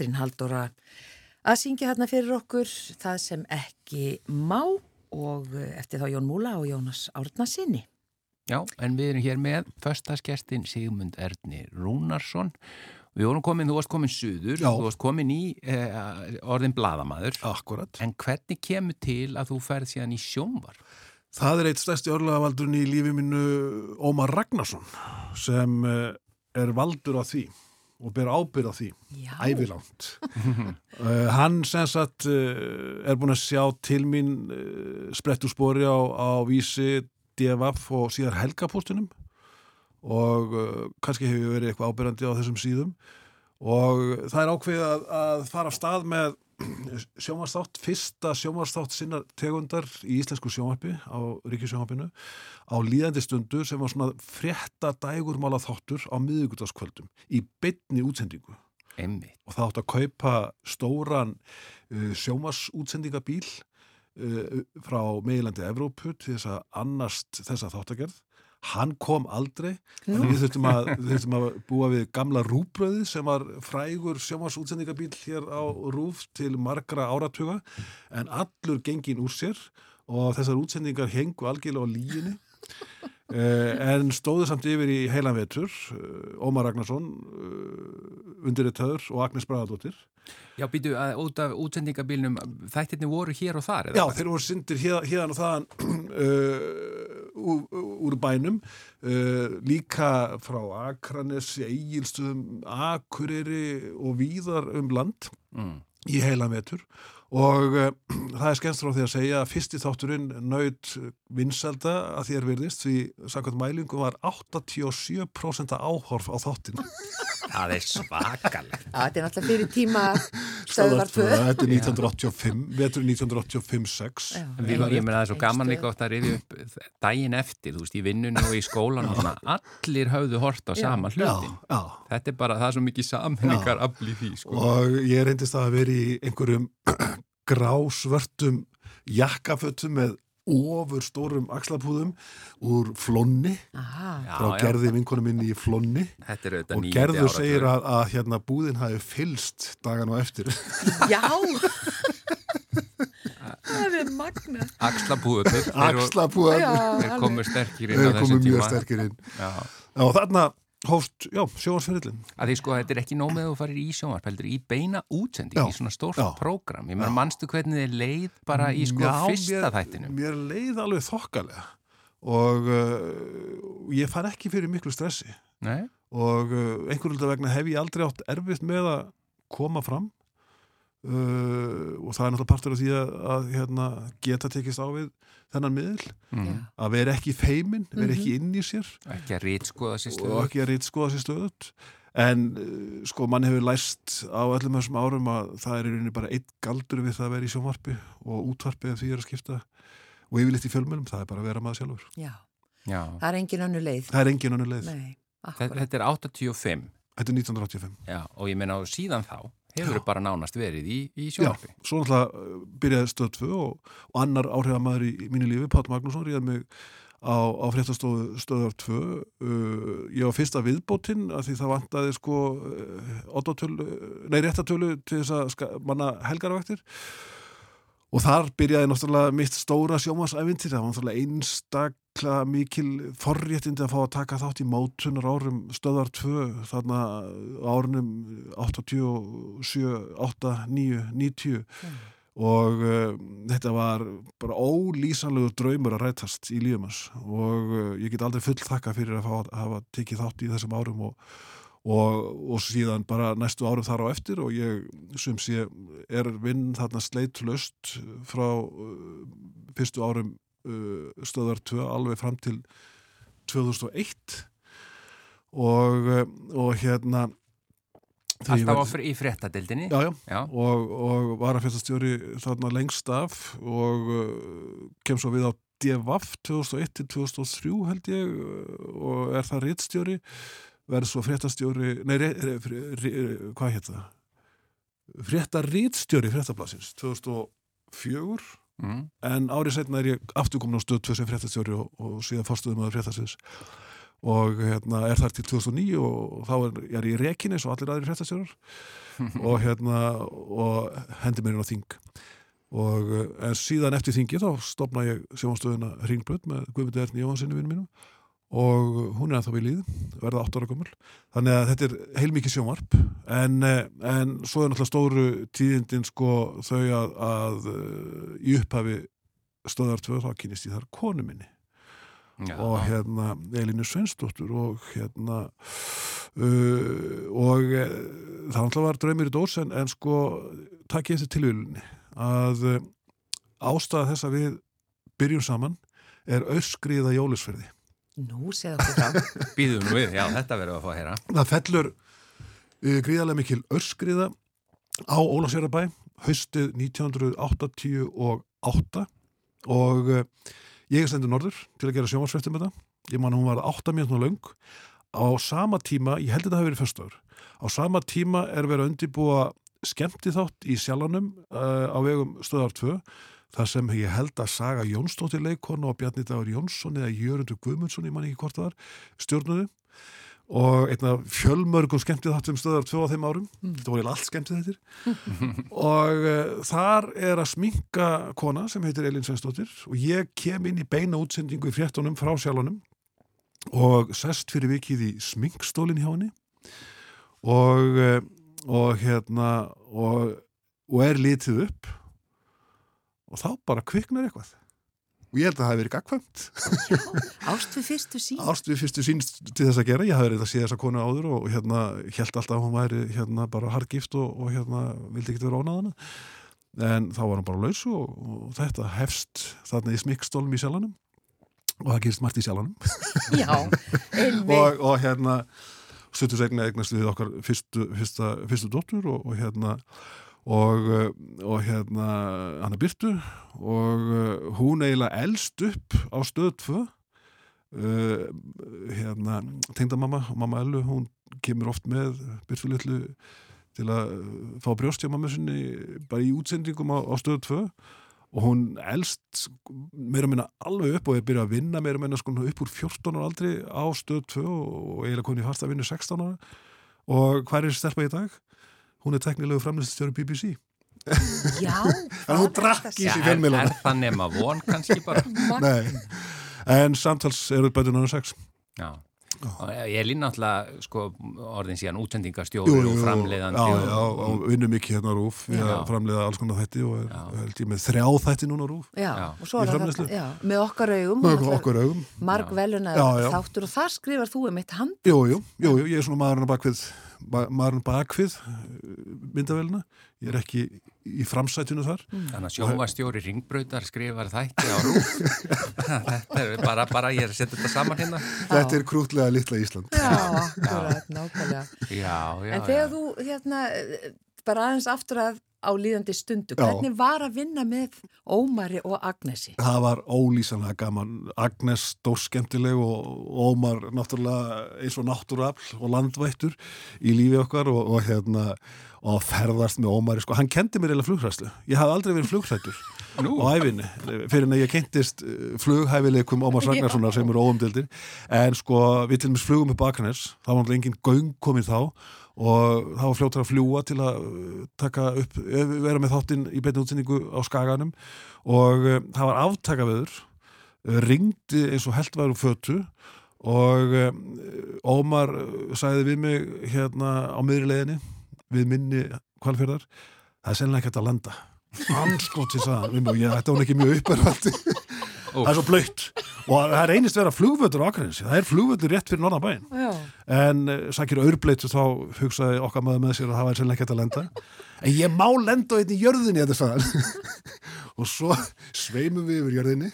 Speaker 1: Katrín Halldóra að syngja hérna fyrir okkur það sem ekki má og eh, eftir þá Jón Múla og Jónas Árna sinni.
Speaker 2: Já, en við erum hér með föstaskestin Sigmund Erni Rúnarsson Við vorum komin, þú varst komin suður,
Speaker 4: Já.
Speaker 2: þú varst komin í eh, orðin bladamaður
Speaker 4: Akkurat.
Speaker 2: En hvernig kemur til að þú ferð síðan í sjónvar?
Speaker 4: Það er eitt stærsti örlagavaldurinn í lífi mínu Ómar Ragnarsson sem eh, er valdur á því og ber ábyrð á því. Ævilangt. Uh, hann sem sagt uh, er búin að sjá til mín uh, sprett úr spori á, á vísi DFF og síðar helgapóstunum og kannski hefur verið eitthvað ábyrjandi á þessum síðum. Og það er ákveðið að, að fara af stað með sjómarsþátt, fyrsta sjómarsþátt sinna tegundar í íslensku sjómarpi á ríkisjómarpinu á líðandi stundu sem var svona frétta dægurmála þáttur á miðugutaskvöldum í beinni útsendingu
Speaker 2: Einmitt.
Speaker 4: og það átt að kaupa stóran uh, sjómarsútsendingabíl uh, frá meilandi Evrópu til þess að annast þessa þáttagerð hann kom aldrei. Þannig við þurftum að, þurftum að búa við gamla rúbröði sem var frægur sjómarsútsendingabíl hér á rúf til margra áratuga. En allur gengin úr sér og þessar útsendingar hengu algjörlega á líginni Uh, en stóðu samt yfir í heilan vetur uh, Ómar Ragnarsson uh, undirriðtöður og Agnes Bragadóttir
Speaker 2: Já, býtu að út af útsendingabílnum þættirni voru hér og þar
Speaker 4: Já, þeir voru syndir hér, hérna og þaðan úr, úr bænum líka frá Akranesi, Egilstöðum Akureyri og víðar um land
Speaker 2: mm.
Speaker 4: í heilan vetur og uh, það er skemmst frá því að segja að fyrsti þátturinn naut vinselda að því er virðist því samkvæmt mælingum var 87% áhorf á þáttin
Speaker 2: Það er svakalegt
Speaker 1: þetta er náttúrulega fyrir tíma stöðvar tvö.
Speaker 4: Þetta er 1985 vetur 1985-6
Speaker 1: Já.
Speaker 2: Við, ég meina það er svo gaman líka oft að rifja upp daginn eftir, þú veist, í vinnunni og í skólan og svona, allir höfðu hort á sama hlutin.
Speaker 4: Já, já
Speaker 2: Þetta er bara, það er svo mikið sammenningar afl í því, sko.
Speaker 4: og ég reyndist að vera í einhverjum grásvörtum jakkafötum með ofur stórum axlapúðum úr flonni frá
Speaker 2: já.
Speaker 4: gerði vinkonu minni í flonni
Speaker 2: er
Speaker 4: og gerður segir að, að hérna búðin hafi fylst dagan og eftir
Speaker 1: já. það er magna.
Speaker 2: Axlabúðunir, þeir, þeir
Speaker 1: alveg.
Speaker 2: komu sterkir inn á
Speaker 4: þeir
Speaker 2: þessu
Speaker 4: komu
Speaker 2: tíma.
Speaker 4: mjög sterkir inn
Speaker 2: Já.
Speaker 4: Já, og þarna hófst, já, sjóansferillin
Speaker 2: Að því sko, þetta er ekki nóg með að þú farir í sjónvarp, heldur í beina útsending, í svona stórt prógram. Ég meina, manstu hvernig þið leið bara í sko
Speaker 4: Já,
Speaker 2: fyrsta
Speaker 4: mér,
Speaker 2: þættinum?
Speaker 4: Mér leið alveg þokkalega og uh, ég fann ekki fyrir miklu stressi
Speaker 2: Nei?
Speaker 4: og uh, einhverjum hluta vegna hef ég aldrei átt erfitt með að koma fram uh, og það er náttúrulega partur af því að, að hérna, geta tekist á við þennan miðl,
Speaker 2: Mm.
Speaker 4: að vera ekki feimin, vera ekki inn í sér.
Speaker 2: Ekki að rítskoða sér
Speaker 4: og
Speaker 2: stöðu.
Speaker 4: ekki að reyta skoða sér stöðut en uh, sko mann hefur læst á öllum þessum árum að það er í rauninni bara einn galdur við það að vera í sjónvarpi og útvarpi ef því er að skipta. Og yfirleitt í fjölmjölum, það er bara að vera maður sjálfur.
Speaker 1: Já,
Speaker 2: Já.
Speaker 1: það er engin önnu leið.
Speaker 4: það er engin annu leið,
Speaker 1: Nei,
Speaker 2: Þetta, er 85
Speaker 4: þetta er 1985
Speaker 2: Já, og ég meina á síðan þá hefur
Speaker 4: Já.
Speaker 2: bara nánast verið í, í
Speaker 4: Já,
Speaker 2: sjónvarpi.
Speaker 4: svo náttúrulega uh, byrjaði stöð 2 og, og annar áhrifamaður í, í mínu lífi, Páll Magnússon, ríða mig á, á fréttastofu stöðar 2 uh, ég var fyrsta viðbótinn að því það vantaði sko uh, nei réttatölu til þess að manna helgarvaktir og þar byrjaði náttúrulega mitt stóra sjómasævintir, það var náttúrulega einstakla mikil forréttindi að fá að taka þátt í mótunar árum stöðar 2 þarna árunum 87, 8, 9, 90 og uh, þetta var bara ólýsanlegur draumur að rætast í lífumans og uh, ég get aldrei full þakka fyrir að að hafa tekið þátt í þessum árum og, og, og síðan bara næstu árum þar á eftir. Og ég sem sé er vinn þarna sleitlöst frá uh, fyrstu árum stöðar 2 alveg fram til 2001 og, uh, og hérna þegar ég
Speaker 2: Alltaf á
Speaker 4: verð-
Speaker 2: fr í fréttadeildinni.
Speaker 4: Já, já,
Speaker 2: Já.
Speaker 4: og, og var að fjöldastjóri þarna lengst af og uh, kem svo við á DVAF 2001 til 2003 held ég uh, og er það rittstjóri verð svo fréttastjóri nei, re, re, re, hvað hétt það? Fréttarítstjóri fréttablasins 2004
Speaker 2: Mm.
Speaker 4: en árið setna er ég aftur komin á stöð 2 sem fréttastjóri og, og síðan fórstuðum að fréttasins og hérna er þar til 2009 og þá er, er ég rekin eins og allir aðrir fréttastjórar. Og hérna og hendi mér inn á þing. Og eh, en síðan eftir þingi þá stopna ég sjónstöðuna Ringbröð með Guðmundi Erni Jóhansinni vinnu mínum og hún er ennþá við líð, verða 8 ára gömul. Þannig að þetta er heilmikið sjónvarp. En, eh, en svo er náttúrulega stóru tíðindin sko þau að, að eh, í upphafi stöðar 2 þá kynist ég þar konu minni.
Speaker 2: Já.
Speaker 4: og hérna Elínu Svensdóttur og hérna uh, og uh, það náttúrulega var draumir í dós en, en sko takk ég eftir tilvílunni að ástæða þess að við byrjum saman er öskriða jólusferði
Speaker 1: Nú séð okkur frá.
Speaker 2: Býðum nú við, já, þetta verður að fá að heyra.
Speaker 4: það fellur uh, gríðarlega mikil öskriða á Ólafsjörðabæ haustið 1988 og uh, ég er stendur norður til að gera sjómarsfættum með þetta ég man að hún var 8 mínútna löng á sama tíma, ég held að þetta hafi verið förstöður á sama tíma er verið að undibúa skemmti þátt í sjálfanum uh, á vegum stöðar 2 þar sem ég held að Saga Jónsdóttir leikonu og Bjarni Dagur Jónsson eða Jörundur Guðmundsson, ég man ekki hvort það var stjórnuðu. Og einna fjölmörgum skemmtið þáttum stöðar tvö á þeim árum, þetta voru allt skemmtið þettir og uh, þar er að sminka kona sem heitir Elin Sveinsdóttir og ég kem inn í beina útsendingu í fréttunum frá sjálfunum og sest fyrir vikið í sminkstólinn hjá henni. Og, uh, og hérna og, og er litið upp og þá bara kviknar eitthvað. Og ég held að það hafi verið gagkvæmt
Speaker 1: Ást við fyrstu sín.
Speaker 4: ást við fyrstu sínst til þess að gera. Ég hafði reynd að sé þessa konu áður og hérna held alltaf að hún væri hérna bara hardgift og, og hérna vildi ekki vera ónáðana en þá var hann bara laus og, og þetta hefst þarna í smikkstólum í sjálfanum og það gerist margt í sjálfanum
Speaker 1: Já, einmitt.
Speaker 4: og, og hérna stuttur segna eignast við okkar fyrstu, fyrsta, fyrstu dóttur og, og hérna og, uh, og hérna hann er byrtu og uh, hún eiginlega elst upp á stöð 2 uh, hérna tengdamamma og mamma Ellu hún kemur oft með byrtu litlu til að fá brjóstja mamma sinni bara í útsendingum á, á stöð 2 og hún elst meira minna alveg upp og er byrjað að vinna meira minna sko upp úr 14 ára aldri á stöð 2 og eiginlega konið fast að vinna 16 ára. Og hvað er stelpa í dag? Hún er teknilegu framlýststjóri BBC
Speaker 1: Já,
Speaker 4: En hún drakk í sig
Speaker 2: er,
Speaker 4: fjölmiðlana
Speaker 2: er það nema von kannski bara?
Speaker 4: Nei, en samtals eru bætið náður 6
Speaker 2: Já. Og ég lína náttúrulega sko, orðin síðan
Speaker 4: jú,
Speaker 2: og framleiðandi
Speaker 4: Já,
Speaker 2: og,
Speaker 4: já, og vinnum mikið hérna Rúf við að framleiða alls konar þætti og er, held ég með þrjá þætti núna Rúf
Speaker 1: já, og svo er það já, með okkar augum.
Speaker 4: Með
Speaker 1: náttúrulega
Speaker 4: okkur augum.
Speaker 1: Marg veluna þáttur og þar skrifar þú um eitt hand
Speaker 4: Jú, jú, jú, jú, ég er svona maðurinn á bakvið ba- maðurinn bakvið myndavélina, ég er ekki í framsætinu þar.
Speaker 2: Þannig að sjónvastjóri ringbrautar skrifar þætti á rúf þetta er bara, bara ég er að setja þetta saman hérna.
Speaker 4: Þetta er krútlega litla Ísland.
Speaker 1: Já, akkurat, nákvæmlega.
Speaker 2: Já, já,
Speaker 1: En þegar
Speaker 2: já.
Speaker 1: þú, hérna, eh, bara aðeins aftur að á líðandi stundu,
Speaker 4: Já.
Speaker 1: hvernig var að vinna með Ómari og Agnesi?
Speaker 4: Það var ólýsanlega gaman. Agnes stórskemmtileg og Ómar náttúrulega eins og náttúrafl og landvættur í lífi okkar og, og hérna og ferðast með Ómari, sko, hann kendi mér eða flughræslu, ég hafði aldrei verið flughrættur
Speaker 2: Nú.
Speaker 4: á æfinni, fyrir en að ég kynntist eh, flughæfileikum Ómar Ragnarssonar sem eru óumdildir, en sko við til dæmis flugum upp Akranes, það var náttúrulega engin göng komin þá og það var fljóttar að fljúa til að uh, taka upp, eh, vera með þáttinn í beinni útsendingu á skaganum. Og uh, það var aftakaveður uh, ringdi eins og held var úr fötu. Og Ómar sagði við mig hérna á miðri leiðinni við minni kvalfjörðar það er sennilega ekki hægt að landa anskoti sagði hann við mig og ég ætti hún ekki mjög upperhaldi það er svo blöytt og það er einist vera flugvöldur á Akranesi það er flugvöldur rétt fyrir
Speaker 1: Já.
Speaker 4: En uh, sækir aurbleitu þá hugsaði okkar maður með sér að það væri sennilega ekki hægt að lenda. En ég má lenda á einni í jörðinni og svo sveimum við yfir jörðinni.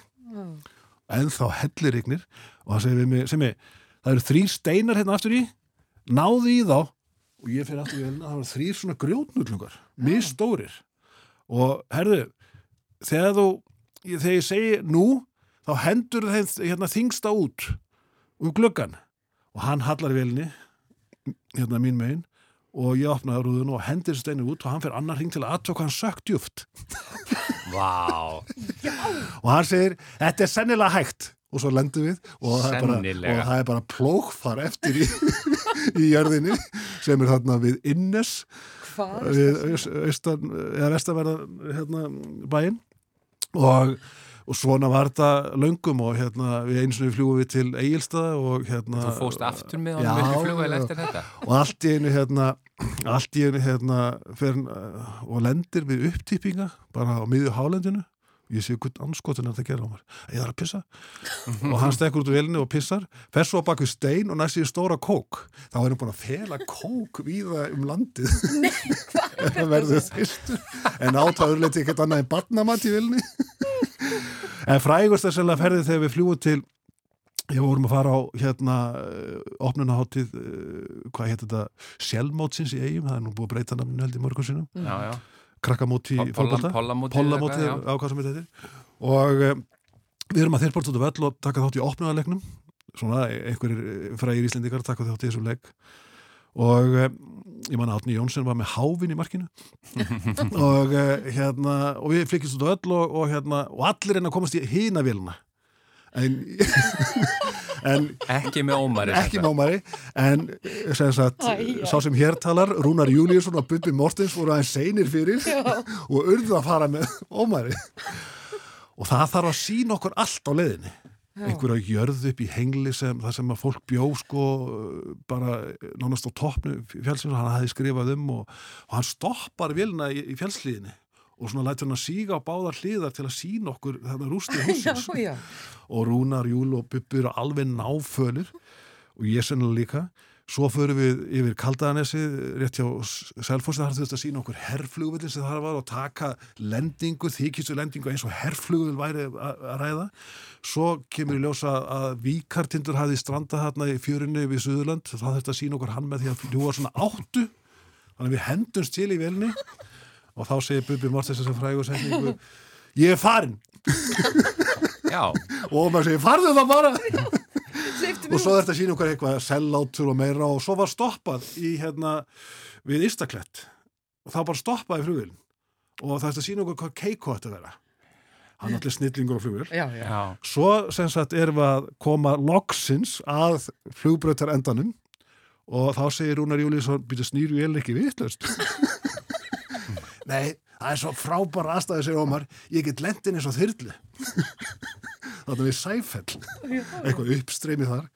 Speaker 4: En þá hellir yknir og það segir við mig, sem ég, það eru þrý steinar hérna aftur í, náðu í þá. Og ég fyrir aftur í velina, það var þrýr svona grjótnullungar, misstórir. Og herðu þegar þú, þegar ég segi nú, þá hendur þeim hérna þingsta út um gluggan og hann hallar velinni hérna mín megin og ég opnaði rúðun og hendir steinu út og hann fyrir annar hring til að aðtöka hann sökkt djúft
Speaker 2: Vá,
Speaker 4: og hann segir, þetta er sennilega hægt. Og svo lendum við og það er bara, og það er bara plókfar eftir í, í jörðinni sem er þarna við Innes við aus- austan, eða vestanverðan hérna, bæinn. Og, og svona var þetta löngum og hérna við eins og við fljúum við til Egilstað og hérna
Speaker 2: þú fóst aftur með honum flugvel
Speaker 4: já.
Speaker 2: eftir þetta?
Speaker 4: Og allt í einu hérna allt í einu hérna fer, uh, og lendir við upptippinga bara á miðju hálendinu. Ég sé hvern anskotin er að gera á mér. Ég þarf að pissa. Og hann stekkur út úr velinni og pissar fer svo bak við stein og næst í stóra kók. Þá er hann búin að fela kók víða um landið. Það verður þyrstur. En átáðurleiti ekkert annað en barnamat í velinni en frægust er sérlega ferðið þegar við fljúum til ég vorum að fara á hérna opnunahátið, hvað hétt þetta? Sjálfmótsins í eigum, það er nú búið að breyta namninu held í mörgum sinum krakkamóti í
Speaker 2: Pollamótið
Speaker 4: Pollamóti
Speaker 2: eða eitthvað,
Speaker 4: á hvað sem þetta heitir. Og um, við erum að þeirrbort út af völl og taka þátt í opnuðarleiknum svona einhverjir frægir íslendingar taka þátt í þessum leik og um, ég manna Átni Jónsson var með háfin í markinu. Og uh, hérna og við flikist út af völl og, og hérna og allir reyna að komast í hina vilna en, en
Speaker 2: Ekki með ómari.
Speaker 4: ekki námari en sem sagt,
Speaker 1: Æ,
Speaker 4: sá sem hér talar Rúnar Júliusson og Bubbi Mortens voru aðeins seinir fyrir og urðu að fara með ómari. Og það þarf að sína okkur allt á leiðinni einhverja jörð upp í hengli sem það sem að fólk bjó sko bara nánast á toppnu fjálsins hann hafði skrifað um og, og hann stoppar vilna í, í fjálslíðinni og svona lætur hann að síga á báðar hliðar til að sína okkur þetta rústi
Speaker 1: Já,
Speaker 4: húsins
Speaker 1: já.
Speaker 4: og Rúnar, Júl og Bubbi eru alveg náfölir og ég sennilega líka svo förum við yfir Kaldaðanesi rétt hjá Selfossi, þar þurfti að sína okkur herrflugvillin sem það var og taka lendingu, þykistu lendingu eins og herrflugvill væri að ræða. Svo kemur í ljósa að Víkartindur hafði strandað þarna í fjörunni við Suðurland, það þurfti að sína okkur hann með því að ljúa svona áttu þannig að við hendumst til í velni og þá segir Bubbi Mortens sem frægur setningu ég er farin
Speaker 2: Já,
Speaker 4: og maður segir farðu það bara og svo þetta sína okkar eitthvað sellátur og meira og svo var stoppað í hérna við Ístaklett og þá bara stoppaði flugvélin. Og það er að sína okkur hvað keiko þetta vera. Hann er allir snillingur á flugvél.
Speaker 1: Já, já.
Speaker 4: svo sem sagt erum við að koma loksins að flugbrautar endanum og þá segir Rúnar Júlísson býta snýru ég ekki viðtlöst Nei, það er svo frábæra aðstæði segir Ómar, ég get lendin eins og þyrlu Þannig við sæfell. Eitthvað uppstreymið þar.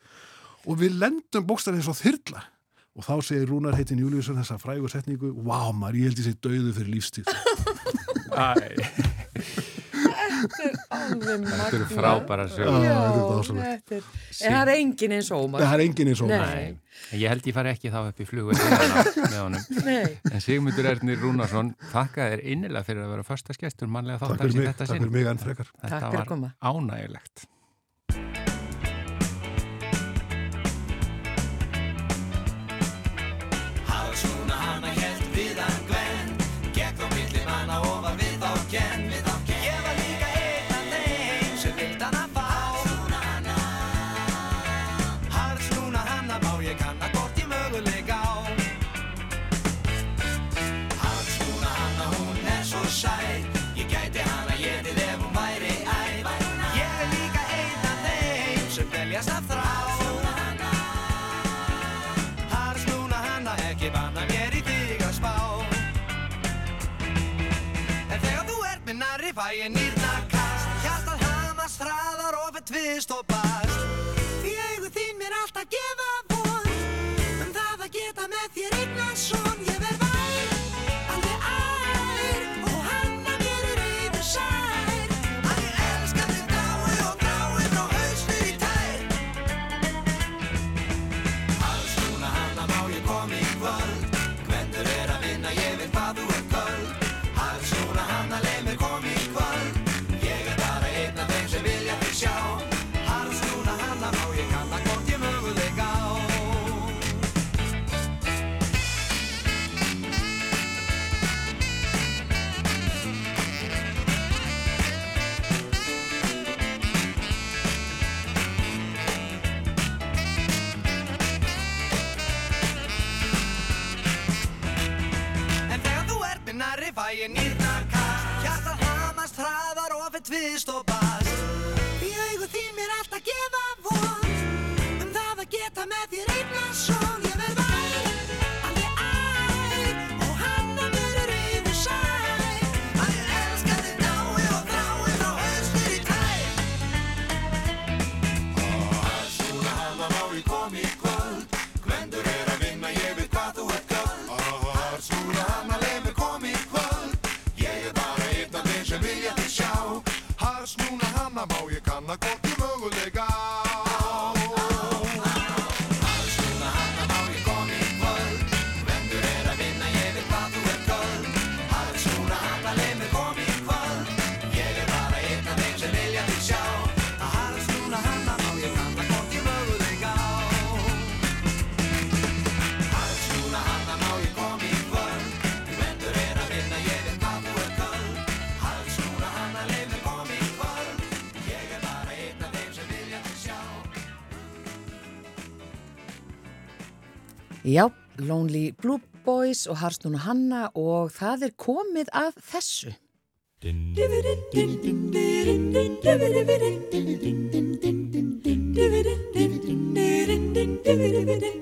Speaker 4: Og við lendum bókstæðin eins og þyrla. Og þá segir Rúnar heitin Júlíusson þessa frægu setningu, vá maður, ég held ég sé döðu fyrir lífstíð.
Speaker 2: Æ, þetta eru frábæra sögur.
Speaker 1: Já,
Speaker 4: þetta er
Speaker 1: er- En það er engin eins og Ómar.
Speaker 4: Það er engin eins og Ómar
Speaker 1: Nei.
Speaker 2: En Ég held ég fari ekki þá upp í flugu með honum.
Speaker 1: Nei.
Speaker 2: En Sigmundur Ernir Rúnarsson, þakka þér innilega fyrir að vera första skestur mannlega
Speaker 4: Takk
Speaker 2: þáttar
Speaker 4: fyrir
Speaker 2: í
Speaker 4: mig, takk fyrir mig enn frekar
Speaker 2: Þetta
Speaker 1: Takk fyrir að
Speaker 2: var
Speaker 1: koma.
Speaker 2: ánægilegt.
Speaker 6: Fæ ég nýrnarkast Hjartað hamast hraðar og fyrir tvist og bast
Speaker 1: Já, Lonely Blue Boys og Harstún og Hanna og það er komið að þessu. Já,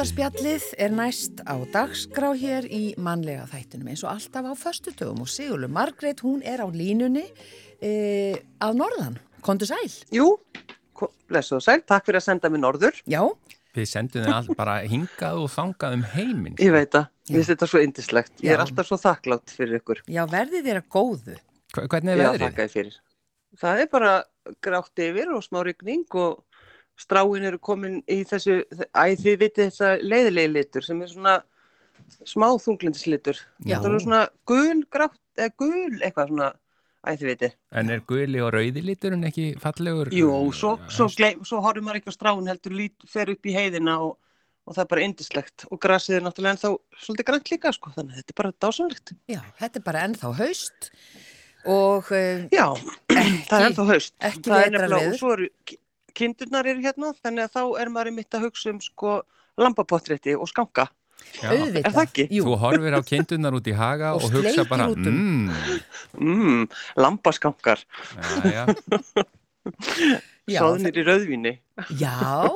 Speaker 1: matarspjallið er næst á dagskrá hér í mannlega þættunum eins og alltaf á föstudögum og Sigurlu Margreit, hún er á línunni e, að norðan. Kondu sæl?
Speaker 7: Jú, og sæl, takk fyrir að senda mér norður.
Speaker 1: Já,
Speaker 2: Við sendum þið all bara hingað og þangað um heiminn.
Speaker 7: Ég veit
Speaker 1: Já.
Speaker 7: ég finnst þetta svo indislegt. Ég er
Speaker 1: Já.
Speaker 7: alltaf svo þakklátt fyrir ykkur.
Speaker 1: já, verðið þér að góðu.
Speaker 2: Hva- Hvernig er
Speaker 7: Já,
Speaker 2: veðrið?
Speaker 7: þakka ég fyrir. Það er bara grátt yfir og smá rigning og stráin eru komin í þessu, æ þið vitið þessa leiðilegi litur sem er svona smá þunglindislitur. Þetta er svona gul, grátt, eða gul eitthvað svona, æ þið vitið.
Speaker 2: En er guðli og rauði liturinn ekki fallegur?
Speaker 7: Jú, svo, svo, gleym, svo horfum maður ekki á stráin heldur lít, fer upp í heiðina og, og það er bara indislegt og grasið er náttúrulega ennþá svolítið grænt líka sko, þannig að þetta er bara dásanlegt.
Speaker 1: Já, þetta er bara ennþá haust og uh,
Speaker 7: Já,
Speaker 1: Ekki-
Speaker 7: það er ennþá haust.
Speaker 1: ekki vetrarveður.
Speaker 7: Og svo eru kindurnar eru hérna, þannig að þá er maður mitt að hugsa um sko lambapottrétti og skanka.
Speaker 2: Já.
Speaker 1: auðvitað.
Speaker 7: Er það ekki?
Speaker 1: Jú,
Speaker 2: Þú horfir á kindunar út í haga
Speaker 1: Og
Speaker 2: og, hugsa bara, mmm,
Speaker 7: Mm, lambaskankar,
Speaker 2: já, já,
Speaker 1: já,
Speaker 7: sáðnir í rauðvíni.
Speaker 1: já,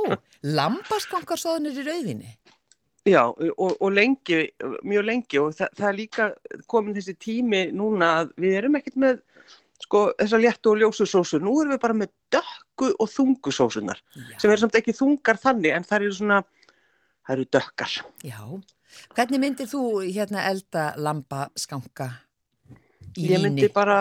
Speaker 1: lambaskankar svoðnir í rauðinni.
Speaker 7: Já, og, og lengi, mjög lengi og það, það er líka komin þessi tími núna að við erum ekkert með sko þessar léttu og ljósu sósur. Nú erum við bara með dökku og þungu sósunar
Speaker 1: Já.
Speaker 7: sem eru samt ekki þungar þannig en það eru svona, það eru dökkar.
Speaker 1: Já, hvernig myndir þú hérna elda lambaskanka í
Speaker 7: Ég myndi bara,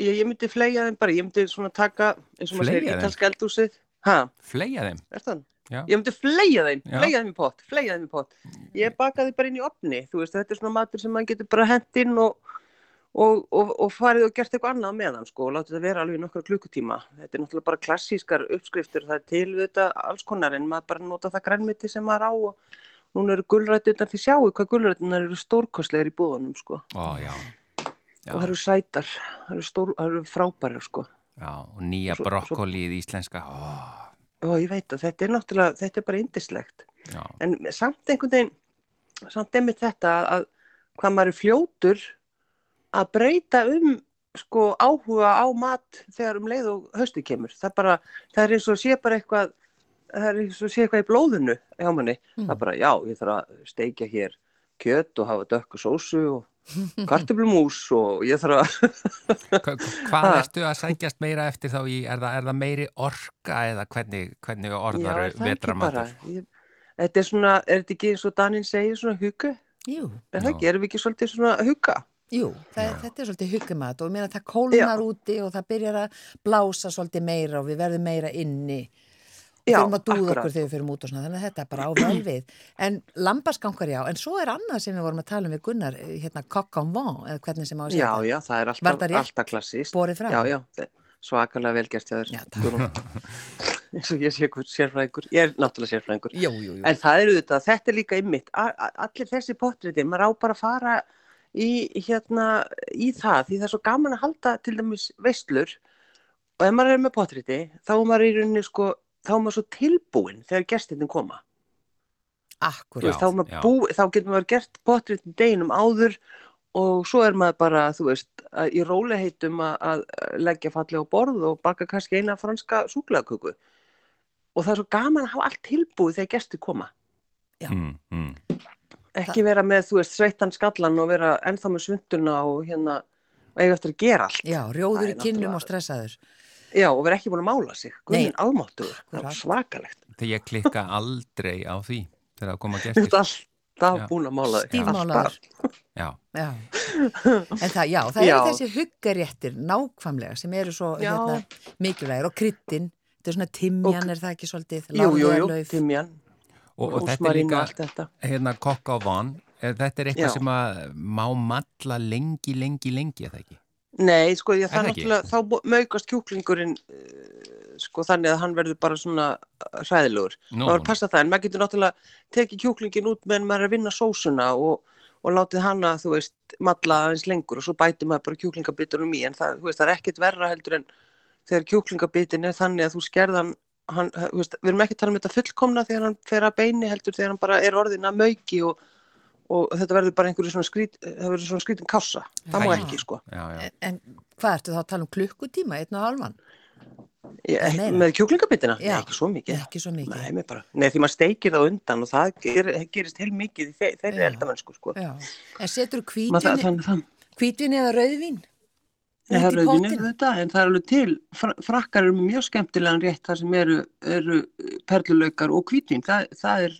Speaker 7: ég, ég myndi fleia þeim bara, ég myndi svona taka, eins og maður segir,
Speaker 2: þeim?
Speaker 7: ítalska eldúsið. Hæ,
Speaker 2: fleia þeim.
Speaker 7: er það?
Speaker 2: Já.
Speaker 7: Ég myndi fleia þeim,
Speaker 2: Já.
Speaker 7: fleia þeim í pott, fleia þeim í pott. Ég bakaði bara inn í opni, þú veist, þetta er svona matur sem maður getur bara hent inn og, og, og, og farið og gert eitthvað annað með hann, sko, og látið það vera alveg í nokkra klukkutíma. Þetta er náttúrulega bara klassískar uppskriftur, það er til þetta alls konar, en maður bara nota það grænmiti sem maður á og núna eru gulrættunar, þið sjáu hvað gulrættunar eru stórkostlegar í búðunum, sko,
Speaker 2: Ó, já. Já,
Speaker 7: og það eru sætar, það eru, stór, það eru frábærar, sko.
Speaker 2: já, og nýja brokkolið íslenska. Ó,
Speaker 7: Og ég veit að þetta er náttúrulega, þetta er bara indislegt.
Speaker 2: já,
Speaker 7: en samt einhvern veginn samt einmitt þetta að hvað maður er fljótur að breyta um sko áhuga á mat þegar um leið og höstu kemur. Það bara, það er eins og sé bara eitthvað það er eins og sé eitthvað í blóðinu hjá manni, það er bara já, ég þarf að steikja hér kjöt og hafa dökku sósu og kartöflumús og ég þarf að
Speaker 2: Hva, hvað ertu að sækjast meira eftir þá í, er það, er það meiri orka eða hvernig, hvernig orðar
Speaker 7: það
Speaker 2: vetramatur?
Speaker 7: þetta er svona, er þetta ekki eins og Danín segir svona huga,
Speaker 1: Jú,
Speaker 7: er það ekki, erum við ekki svolítið svona huga
Speaker 1: jú, það, þetta er svolítið huggumat og mér að það kólnar úti og það byrjar að blása svolítið meira og við verðum meira inni og
Speaker 7: Já,
Speaker 1: þurfum að dúða
Speaker 7: akkurat.
Speaker 1: okkur þegar við fyrir svona, þannig að þetta er bara á vel við. En lambaskankar já, en svo er annað sem við vorum að tala um við Gunnar, eh, hérna coq en vent, eða hvernig sem á að segja
Speaker 7: Já,
Speaker 1: þetta.
Speaker 7: já, það er alltaf, alltaf klassíst.
Speaker 1: borið fram?
Speaker 7: Já, já, svakalega velgerst þér.
Speaker 1: Já.
Speaker 7: Guðrún. eins og ég sé ykkur sérfræðingur. Ég er náttúrulega sérfræðingur. En það er auðvitað, þetta er líka ymmit. Allir þessi pottriði, maður á bara að fara í, hérna, í það, því það er svo gaman að halda til dæmis veistlur og ef maður er með pottriði, þá er maður í rauninni sko, þá er maður svo tilbúin þegar gestinni koma. Veist, þá, þá getur maður gert pottriðin deginum áður og svo er maður bara, þú veist, í róliheitum að, að leggja falli á borð og baka kannski eina franska súklaðköku. Og það er svo gaman að hafa allt tilbúið þegar gestir koma.
Speaker 1: Já.
Speaker 2: Mm, mm.
Speaker 7: Ekki vera með, þú veist, sveittan skallan og vera ennþá með svunduna og hérna, og eiga eftir að gera allt.
Speaker 1: Já, rjóður í kinnum og stressaður.
Speaker 7: Já, og vera ekki búin að mála sig. Guðin almáttugur. Það er svakalegt.
Speaker 2: Þegar ég klikka aldrei á því þegar það koma
Speaker 7: Þú
Speaker 2: gestir.
Speaker 7: ert alltaf búin að mála þig.
Speaker 1: Stífmálaður.
Speaker 2: Já,
Speaker 1: Já. En það, já, það
Speaker 7: Já.
Speaker 1: eru þessi huggaréttir nákvæmlega sem eru svo hérna, mikilvægir og kryddin. Þetta er svona timjan, er það ekki svolítið?
Speaker 7: Jú, jú, jú, timjan,
Speaker 2: og, og þetta er líka hérna kokka og van. Er, þetta er eitthvað
Speaker 7: Já.
Speaker 2: sem að má matla lengi, lengi, lengi, eða ekki?
Speaker 7: Nei, sko, ég, það er náttúrulega, þá maukast kjúklingurinn, uh, sko, þannig að hann verður bara svona uh, hræðilegur.
Speaker 2: Nú,
Speaker 7: að passa það, en maður getur náttúrulega tekið kjúklingin út meðan maður er að vinna sósuna og, og látið hana, þú veist, matla aðeins lengur og svo bætir maður bara kjúklingabitunum í, en það, veist, það er ekkit verra heldur en þegar kjúklingabitin er þannig að þú skerðan, hann, þú veist, við erum ekki að tala um þetta fullkomna þegar hann fer að beini heldur þegar hann bara er orðin að mauki og, og þetta verður bara einhverju svona skrít, það verður svona skrítin kássa, það má ekki, sko.
Speaker 2: Já, já.
Speaker 1: En, en hvað ertu þá að tala um klukkutíma, einn og halvan?
Speaker 7: Ég, með kjúklingabitina? Nei, ekki svo mikið.
Speaker 1: Ekki svo mikið.
Speaker 7: Nei, bara, nei, því maður steikir það undan og það ger, gerist heil mikið í þe þeirri eldamennsku, sko.
Speaker 1: En setur
Speaker 7: það.
Speaker 1: hvítvinni eða rauðvín?
Speaker 7: Nei, það er þetta, en það er alveg til, fra- frakkar eru mjög skemmtilegan rétt þar sem eru, eru perlulaukar og hvítvín, það, það er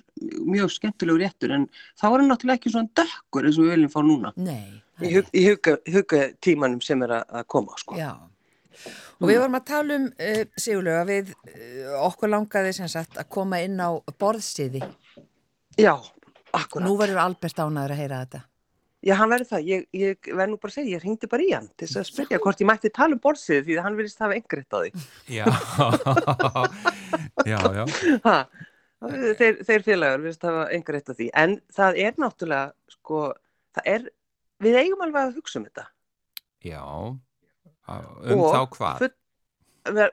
Speaker 7: mjög skemmtilegur réttur, en þá er hann náttúrulega ekki svona dökkur eins og við viljum fá núna
Speaker 1: Nei.
Speaker 7: í, hug, í huga, huga tímanum sem er að, koma, sko.
Speaker 1: Já. Og við vorum að tala um, uh, Sigurlega, við uh, okkur langaði sem sagt að koma inn á borðsiði.
Speaker 7: Já, akkurat.
Speaker 1: Nú verður Albert ánæður að heyra þetta.
Speaker 7: Já, hann verður það. Ég, ég verð nú bara að segja, ég hringdi bara í hann til þess að spyrja hvort ég mætti tala um borðsið því að hann verðist hafa engriðt á því.
Speaker 2: Já, já, já.
Speaker 7: Ha, þeir, þeir félagar verðist hafa engriðt á því. En það er náttúrulega, sko, það er, við eigum alveg að hugsa um þetta.
Speaker 2: Já, um
Speaker 7: Og
Speaker 2: þá hvað?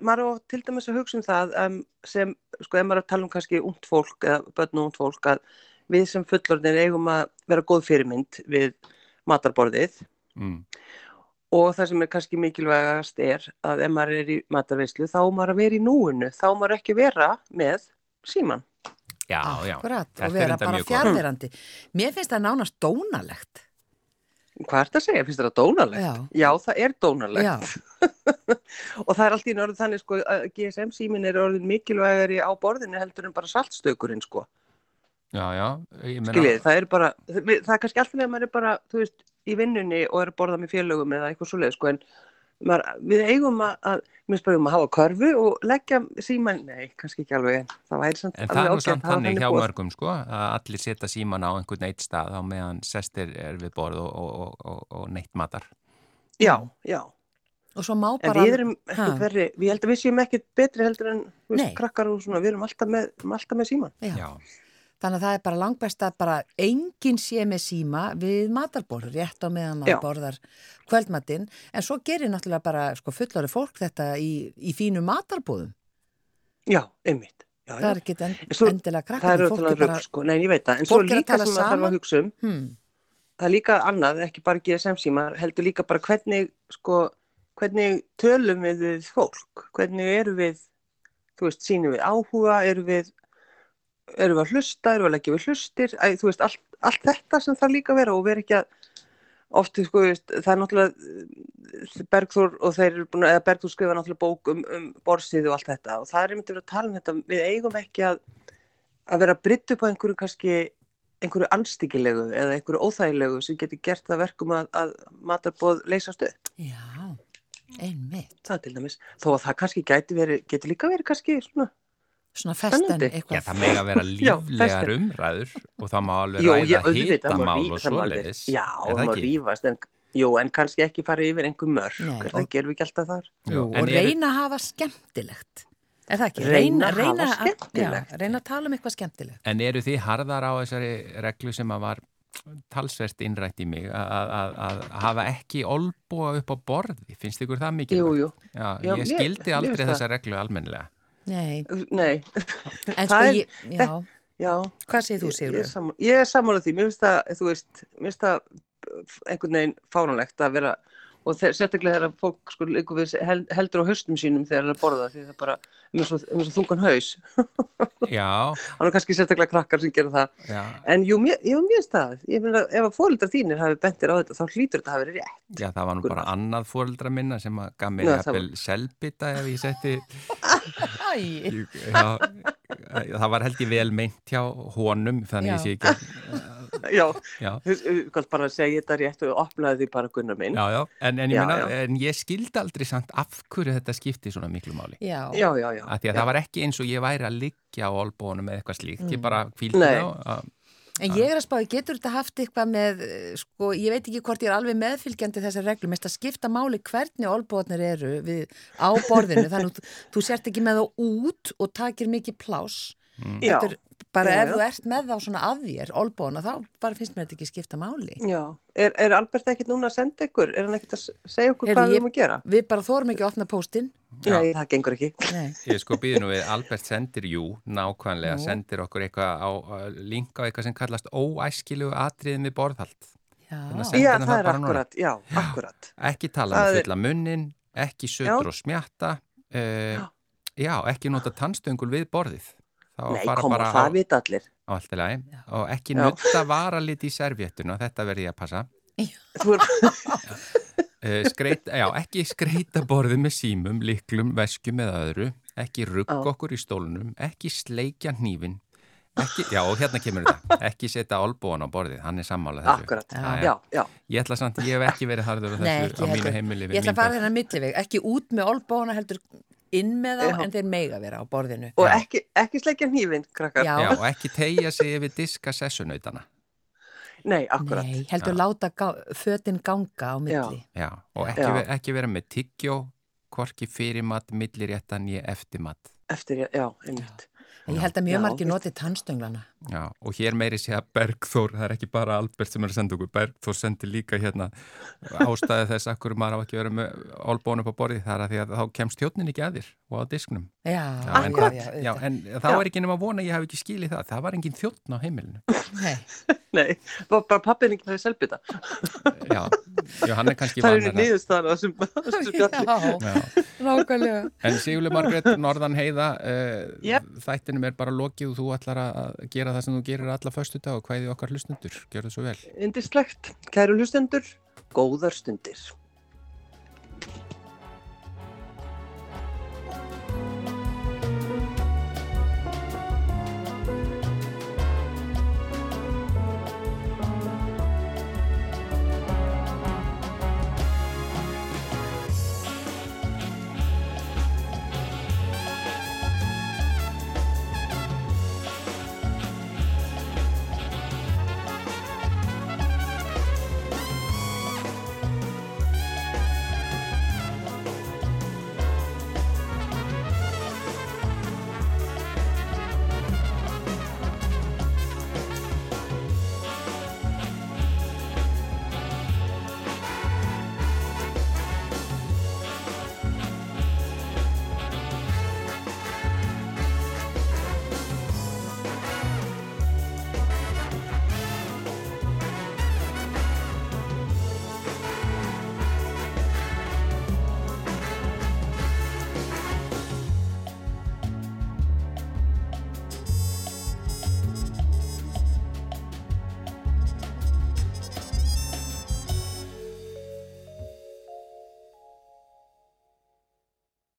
Speaker 7: maður á til dæmis að hugsa um það um, sem, sko, ef maður að tala um kannski ungt fólk eða börn og ungt fólk að við sem fullorðin eigum að vera góð fyrirmynd við matarborðið
Speaker 2: Mm.
Speaker 7: og það sem er kannski mikilvægast er að ef maður er í matarveislu þá maður að vera í núinu, þá maður ekki vera með síman.
Speaker 2: Já, já.
Speaker 1: Akkurat,
Speaker 2: er
Speaker 1: og vera bara fjárverandi. Mér finnst það nánast dónalegt.
Speaker 7: Hvað er þetta að segja? Finnst þetta dónalegt?
Speaker 1: Já.
Speaker 7: Já, það er dónalegt. Og það er alltaf í orðið þannig sko að GSM símin er orðin mikilvægari á borðinu heldur en bara saltstökurinn sko.
Speaker 2: Já, já, ég meina,
Speaker 7: Skiljið, það er bara, það er kannski alltaf þegar maður er bara, þú veist, í vinnunni og er að borða með félögum eða eitthvað svoleið, sko, en maður, við eigum að, að mér spöðum að hafa körfu og leggja síman, nei, kannski ekki alveg, en það væri samt
Speaker 2: en það er nú samt
Speaker 7: að
Speaker 2: þannig hjá mörgum, sko, að allir setja síman á einhvern eitt stað á meðan sestir er við borð og, og, og, og, og neitt matar.
Speaker 7: Já, já,
Speaker 1: og svo má
Speaker 7: en
Speaker 1: bara...
Speaker 7: við erum ekkert verri, við held að við séum ekkert betri heldur en, veist, krakkar og svona, við erum alltaf með, alltaf með síman.
Speaker 1: Já.
Speaker 2: Já,
Speaker 1: Þannig að það er bara langbæst að bara enginn sé með síma við matarborð, rétt á meðan maður borðar kvöldmatinn. En svo gerir náttúrulega bara sko, fullori fólk þetta í, í fínu matarbúðum.
Speaker 7: Já, einmitt. Já,
Speaker 1: Það er ekki
Speaker 7: Svo-
Speaker 1: endilega
Speaker 7: Það
Speaker 1: krakkar.
Speaker 7: ótrúlega
Speaker 1: er bara,
Speaker 7: rugg, sko, nei, ég veit það, en svo líka sem maður þarf að hugsa um,
Speaker 1: hmm,
Speaker 7: það er líka annað, ekki bara GSM símar, heldur líka bara hvernig, sko, hvernig tölum við fólk, hvernig eru við, þú veist, sínum við áhuga, eru við, eru við að hlusta, eru við að leggja við hlustir, Æ, þú veist, allt, allt þetta sem þarf líka vera og vera ekki að, ofti, sko, veist, það er náttúrulega Bergþór og þeir eru búin að, Bergþór skrifa náttúrulega bók um, um borsið og allt þetta og það er einmitt að tala um þetta, við eigum ekki að, að vera brytt upp á einhverju kannski einhverju anstíkilegu eða einhverju óþægilegu sem getur gert það verkum að, að matarbóð leysast upp.
Speaker 1: já, einmitt.
Speaker 7: Það til dæmis. Þó að það kannski gæti verið, getur líka verið kannski svona.
Speaker 1: Svona festen
Speaker 7: Spennandi.
Speaker 2: já,
Speaker 1: eitthvað.
Speaker 2: það með að vera
Speaker 7: Já,
Speaker 2: líflegar
Speaker 7: festir.
Speaker 2: umræður og það má alveg ræða
Speaker 7: ég, auðvitað,
Speaker 2: hitamál
Speaker 7: rí-
Speaker 2: og svoleiðis.
Speaker 7: Já,
Speaker 2: Er
Speaker 7: það má
Speaker 2: ekki?
Speaker 7: rífast, en, jú, en kannski ekki fara yfir einhver mörg.
Speaker 1: Nei,
Speaker 7: Það gerum við ekki alltaf þar.
Speaker 1: Jú,
Speaker 2: en
Speaker 1: og reyna að hafa skemmtilegt. Er það ekki?
Speaker 7: Reyna að hafa skemmtilegt.
Speaker 1: Já, reyna að tala um eitthvað skemmtilegt.
Speaker 2: En eru þið harðar á þessari reglu sem að var talsvert innrætt í mig að, að, að hafa ekki olbúa upp á borði? Finnst ykkur það mikið?
Speaker 7: Jú, jú.
Speaker 2: Já,
Speaker 7: Já,
Speaker 2: ég skildi
Speaker 7: mér
Speaker 2: aldrei þessa reglu almennilega.
Speaker 1: Nei,
Speaker 7: Nei,
Speaker 1: en sko ég, já,
Speaker 7: já.
Speaker 1: hvað segir þú
Speaker 7: Ég, ég,
Speaker 1: Sigur?
Speaker 7: sammála- ég er sammálað því, mér finnst það, þú veist, mér finnst það einhvern veginn fáránlegt að vera og sérstaklega þegar fólk sko við hel- heldur á haustum sínum þegar það er að borða því það er bara með svo, með svo þungan haus.
Speaker 2: Já,
Speaker 7: hann er kannski sérstaklega krakkar sem gera það.
Speaker 2: Já,
Speaker 7: en jú, mér, jú, mér stað ég meina, ef að fóreldrar þínir hafi bentir á þetta þá hlýtur þetta að verið rétt.
Speaker 2: Já, það var nú bara annað fóreldra minna sem að gaf mér jafnvel selbita ef ég setti já, það var held ég vel meint hjá honum þannig
Speaker 1: Já.
Speaker 2: ég sé ekki
Speaker 7: já,
Speaker 2: já,
Speaker 7: skalt bara segja þetta rétt og opnaði því bara Gunnar minn
Speaker 2: já, já, en, en ég
Speaker 7: Já,
Speaker 2: meina
Speaker 7: já.
Speaker 2: en ég skildi aldrei samt af hverju þetta skipti svona miklu máli
Speaker 1: já.
Speaker 7: já, já, já,
Speaker 2: að því að
Speaker 7: já.
Speaker 2: það var ekki eins og ég væri að liggja á olbónum eða eitthvað slíkt, ég bara kvíldi
Speaker 7: Nei.
Speaker 2: þá að-
Speaker 1: En ég er að spáði, getur þetta haft eitthvað með, eh, sko, ég veit ekki hvort ég er alveg meðfylgjandi þessar reglum, mest að skipta máli hvernig olbóðnir eru við, á borðinu, þannig að þú, þú sért ekki með þá út og takir mikið pláss.
Speaker 7: Já,
Speaker 1: Heldur, bara
Speaker 7: Já,
Speaker 1: ef
Speaker 7: já.
Speaker 1: þú ert með þá svona að þér, olbóðna, þá bara finnst mér þetta ekki skipta máli.
Speaker 7: já. Er, er Albert ekkert núna að senda ykkur er hann ekkert að segja okkur
Speaker 1: Heyrðu,
Speaker 7: hvað við erum að gera
Speaker 1: Við bara þórum ekki að opna póstinn.
Speaker 2: Já.
Speaker 7: nei, það gengur ekki
Speaker 1: Nei.
Speaker 2: Ég sko býði nú við, Albert sendir jú, nákvæmlega,
Speaker 1: Nú.
Speaker 2: sendir okkur eitthvað á, link á eitthvað sem kallast óæskilugu atriðin við borðhald.
Speaker 1: Já,
Speaker 7: já, það
Speaker 2: það
Speaker 7: er akkurat, já, akkurat
Speaker 2: Ekki tala
Speaker 7: er-
Speaker 2: fulla munnin, ekki sötur og smjatta, uh, já, ekki nota tannstöngul við borðið. Þá
Speaker 7: nei,
Speaker 2: fara
Speaker 7: koma,
Speaker 2: bara á,
Speaker 7: það vita allir.
Speaker 2: Á allt í lagi. Og ekki
Speaker 7: Já.
Speaker 2: nutta varalit í servjettuna, þetta verði ég að passa. Uh, skreit, já, ekki skreita borðið með símum, liklum, veskum eða öðru, ekki rugg okkur í stólunum, ekki sleikja hnífin, ekki, já og hérna kemur þetta, ekki setja olbúan á borðið, hann er sammálað þessu.
Speaker 7: akkurat,
Speaker 2: Já,
Speaker 7: já, já
Speaker 2: Ég ætla samt, ég hef ekki verið harður á
Speaker 1: Nei,
Speaker 2: þessu
Speaker 1: ekki
Speaker 2: á mínu heimili. við
Speaker 1: Ég ætla að fara þennan milliveg, ekki út með olbóðna heldur inn með þá
Speaker 7: Já.
Speaker 1: en þeir meiga vera á borðinu.
Speaker 7: og
Speaker 2: Já.
Speaker 7: ekki, ekki sleikja hnífin, krakkar
Speaker 1: Já.
Speaker 2: Já, og ekki tegja sig yfir diska sessunautana.
Speaker 7: nei, akkurat
Speaker 1: Nei, heldur
Speaker 2: Já.
Speaker 1: láta gá, fötin ganga á milli.
Speaker 2: Já, og ekki, ekki vera með tyggjó, hvorki fyrir mat, milliréttan ég eftir mat.
Speaker 7: eftir, já, einmitt
Speaker 1: Ég held að mjög margir
Speaker 7: veist-
Speaker 1: noti tannstönglarna.
Speaker 2: Já, og hér meiri sé að Bergþór, það er ekki bara Albert sem er að senda okkur, Bergþór sendir líka hérna ástæði þess að hverju maður á ekki vera með olbón upp á borði, það er að því að þá kemst þjóttnin ekki að þér og á disknum.
Speaker 1: Já,
Speaker 2: Já,
Speaker 1: já,
Speaker 2: en,
Speaker 1: já, já,
Speaker 2: en þá
Speaker 7: Já.
Speaker 2: er ekki nema vona að ég hef ekki skilið það, það var engin þjóttn á heimilinu.
Speaker 1: Nei.
Speaker 7: nei, bara, pappin ekki með selbita
Speaker 2: Já, já hann er kannski
Speaker 7: það er fjalli
Speaker 1: Já,
Speaker 2: Já.
Speaker 1: nákvæmlega.
Speaker 2: En Sigurli Margrét, Norðan Heiða, uh,
Speaker 7: Jep.
Speaker 2: þættinum er bara lokið og þú ætlar að gera það sem þú gerir alla föstu dag og hvæði okkar hlustundur. Gjör það svo vel.
Speaker 7: indislegt, kæru hlustendur góðar stundir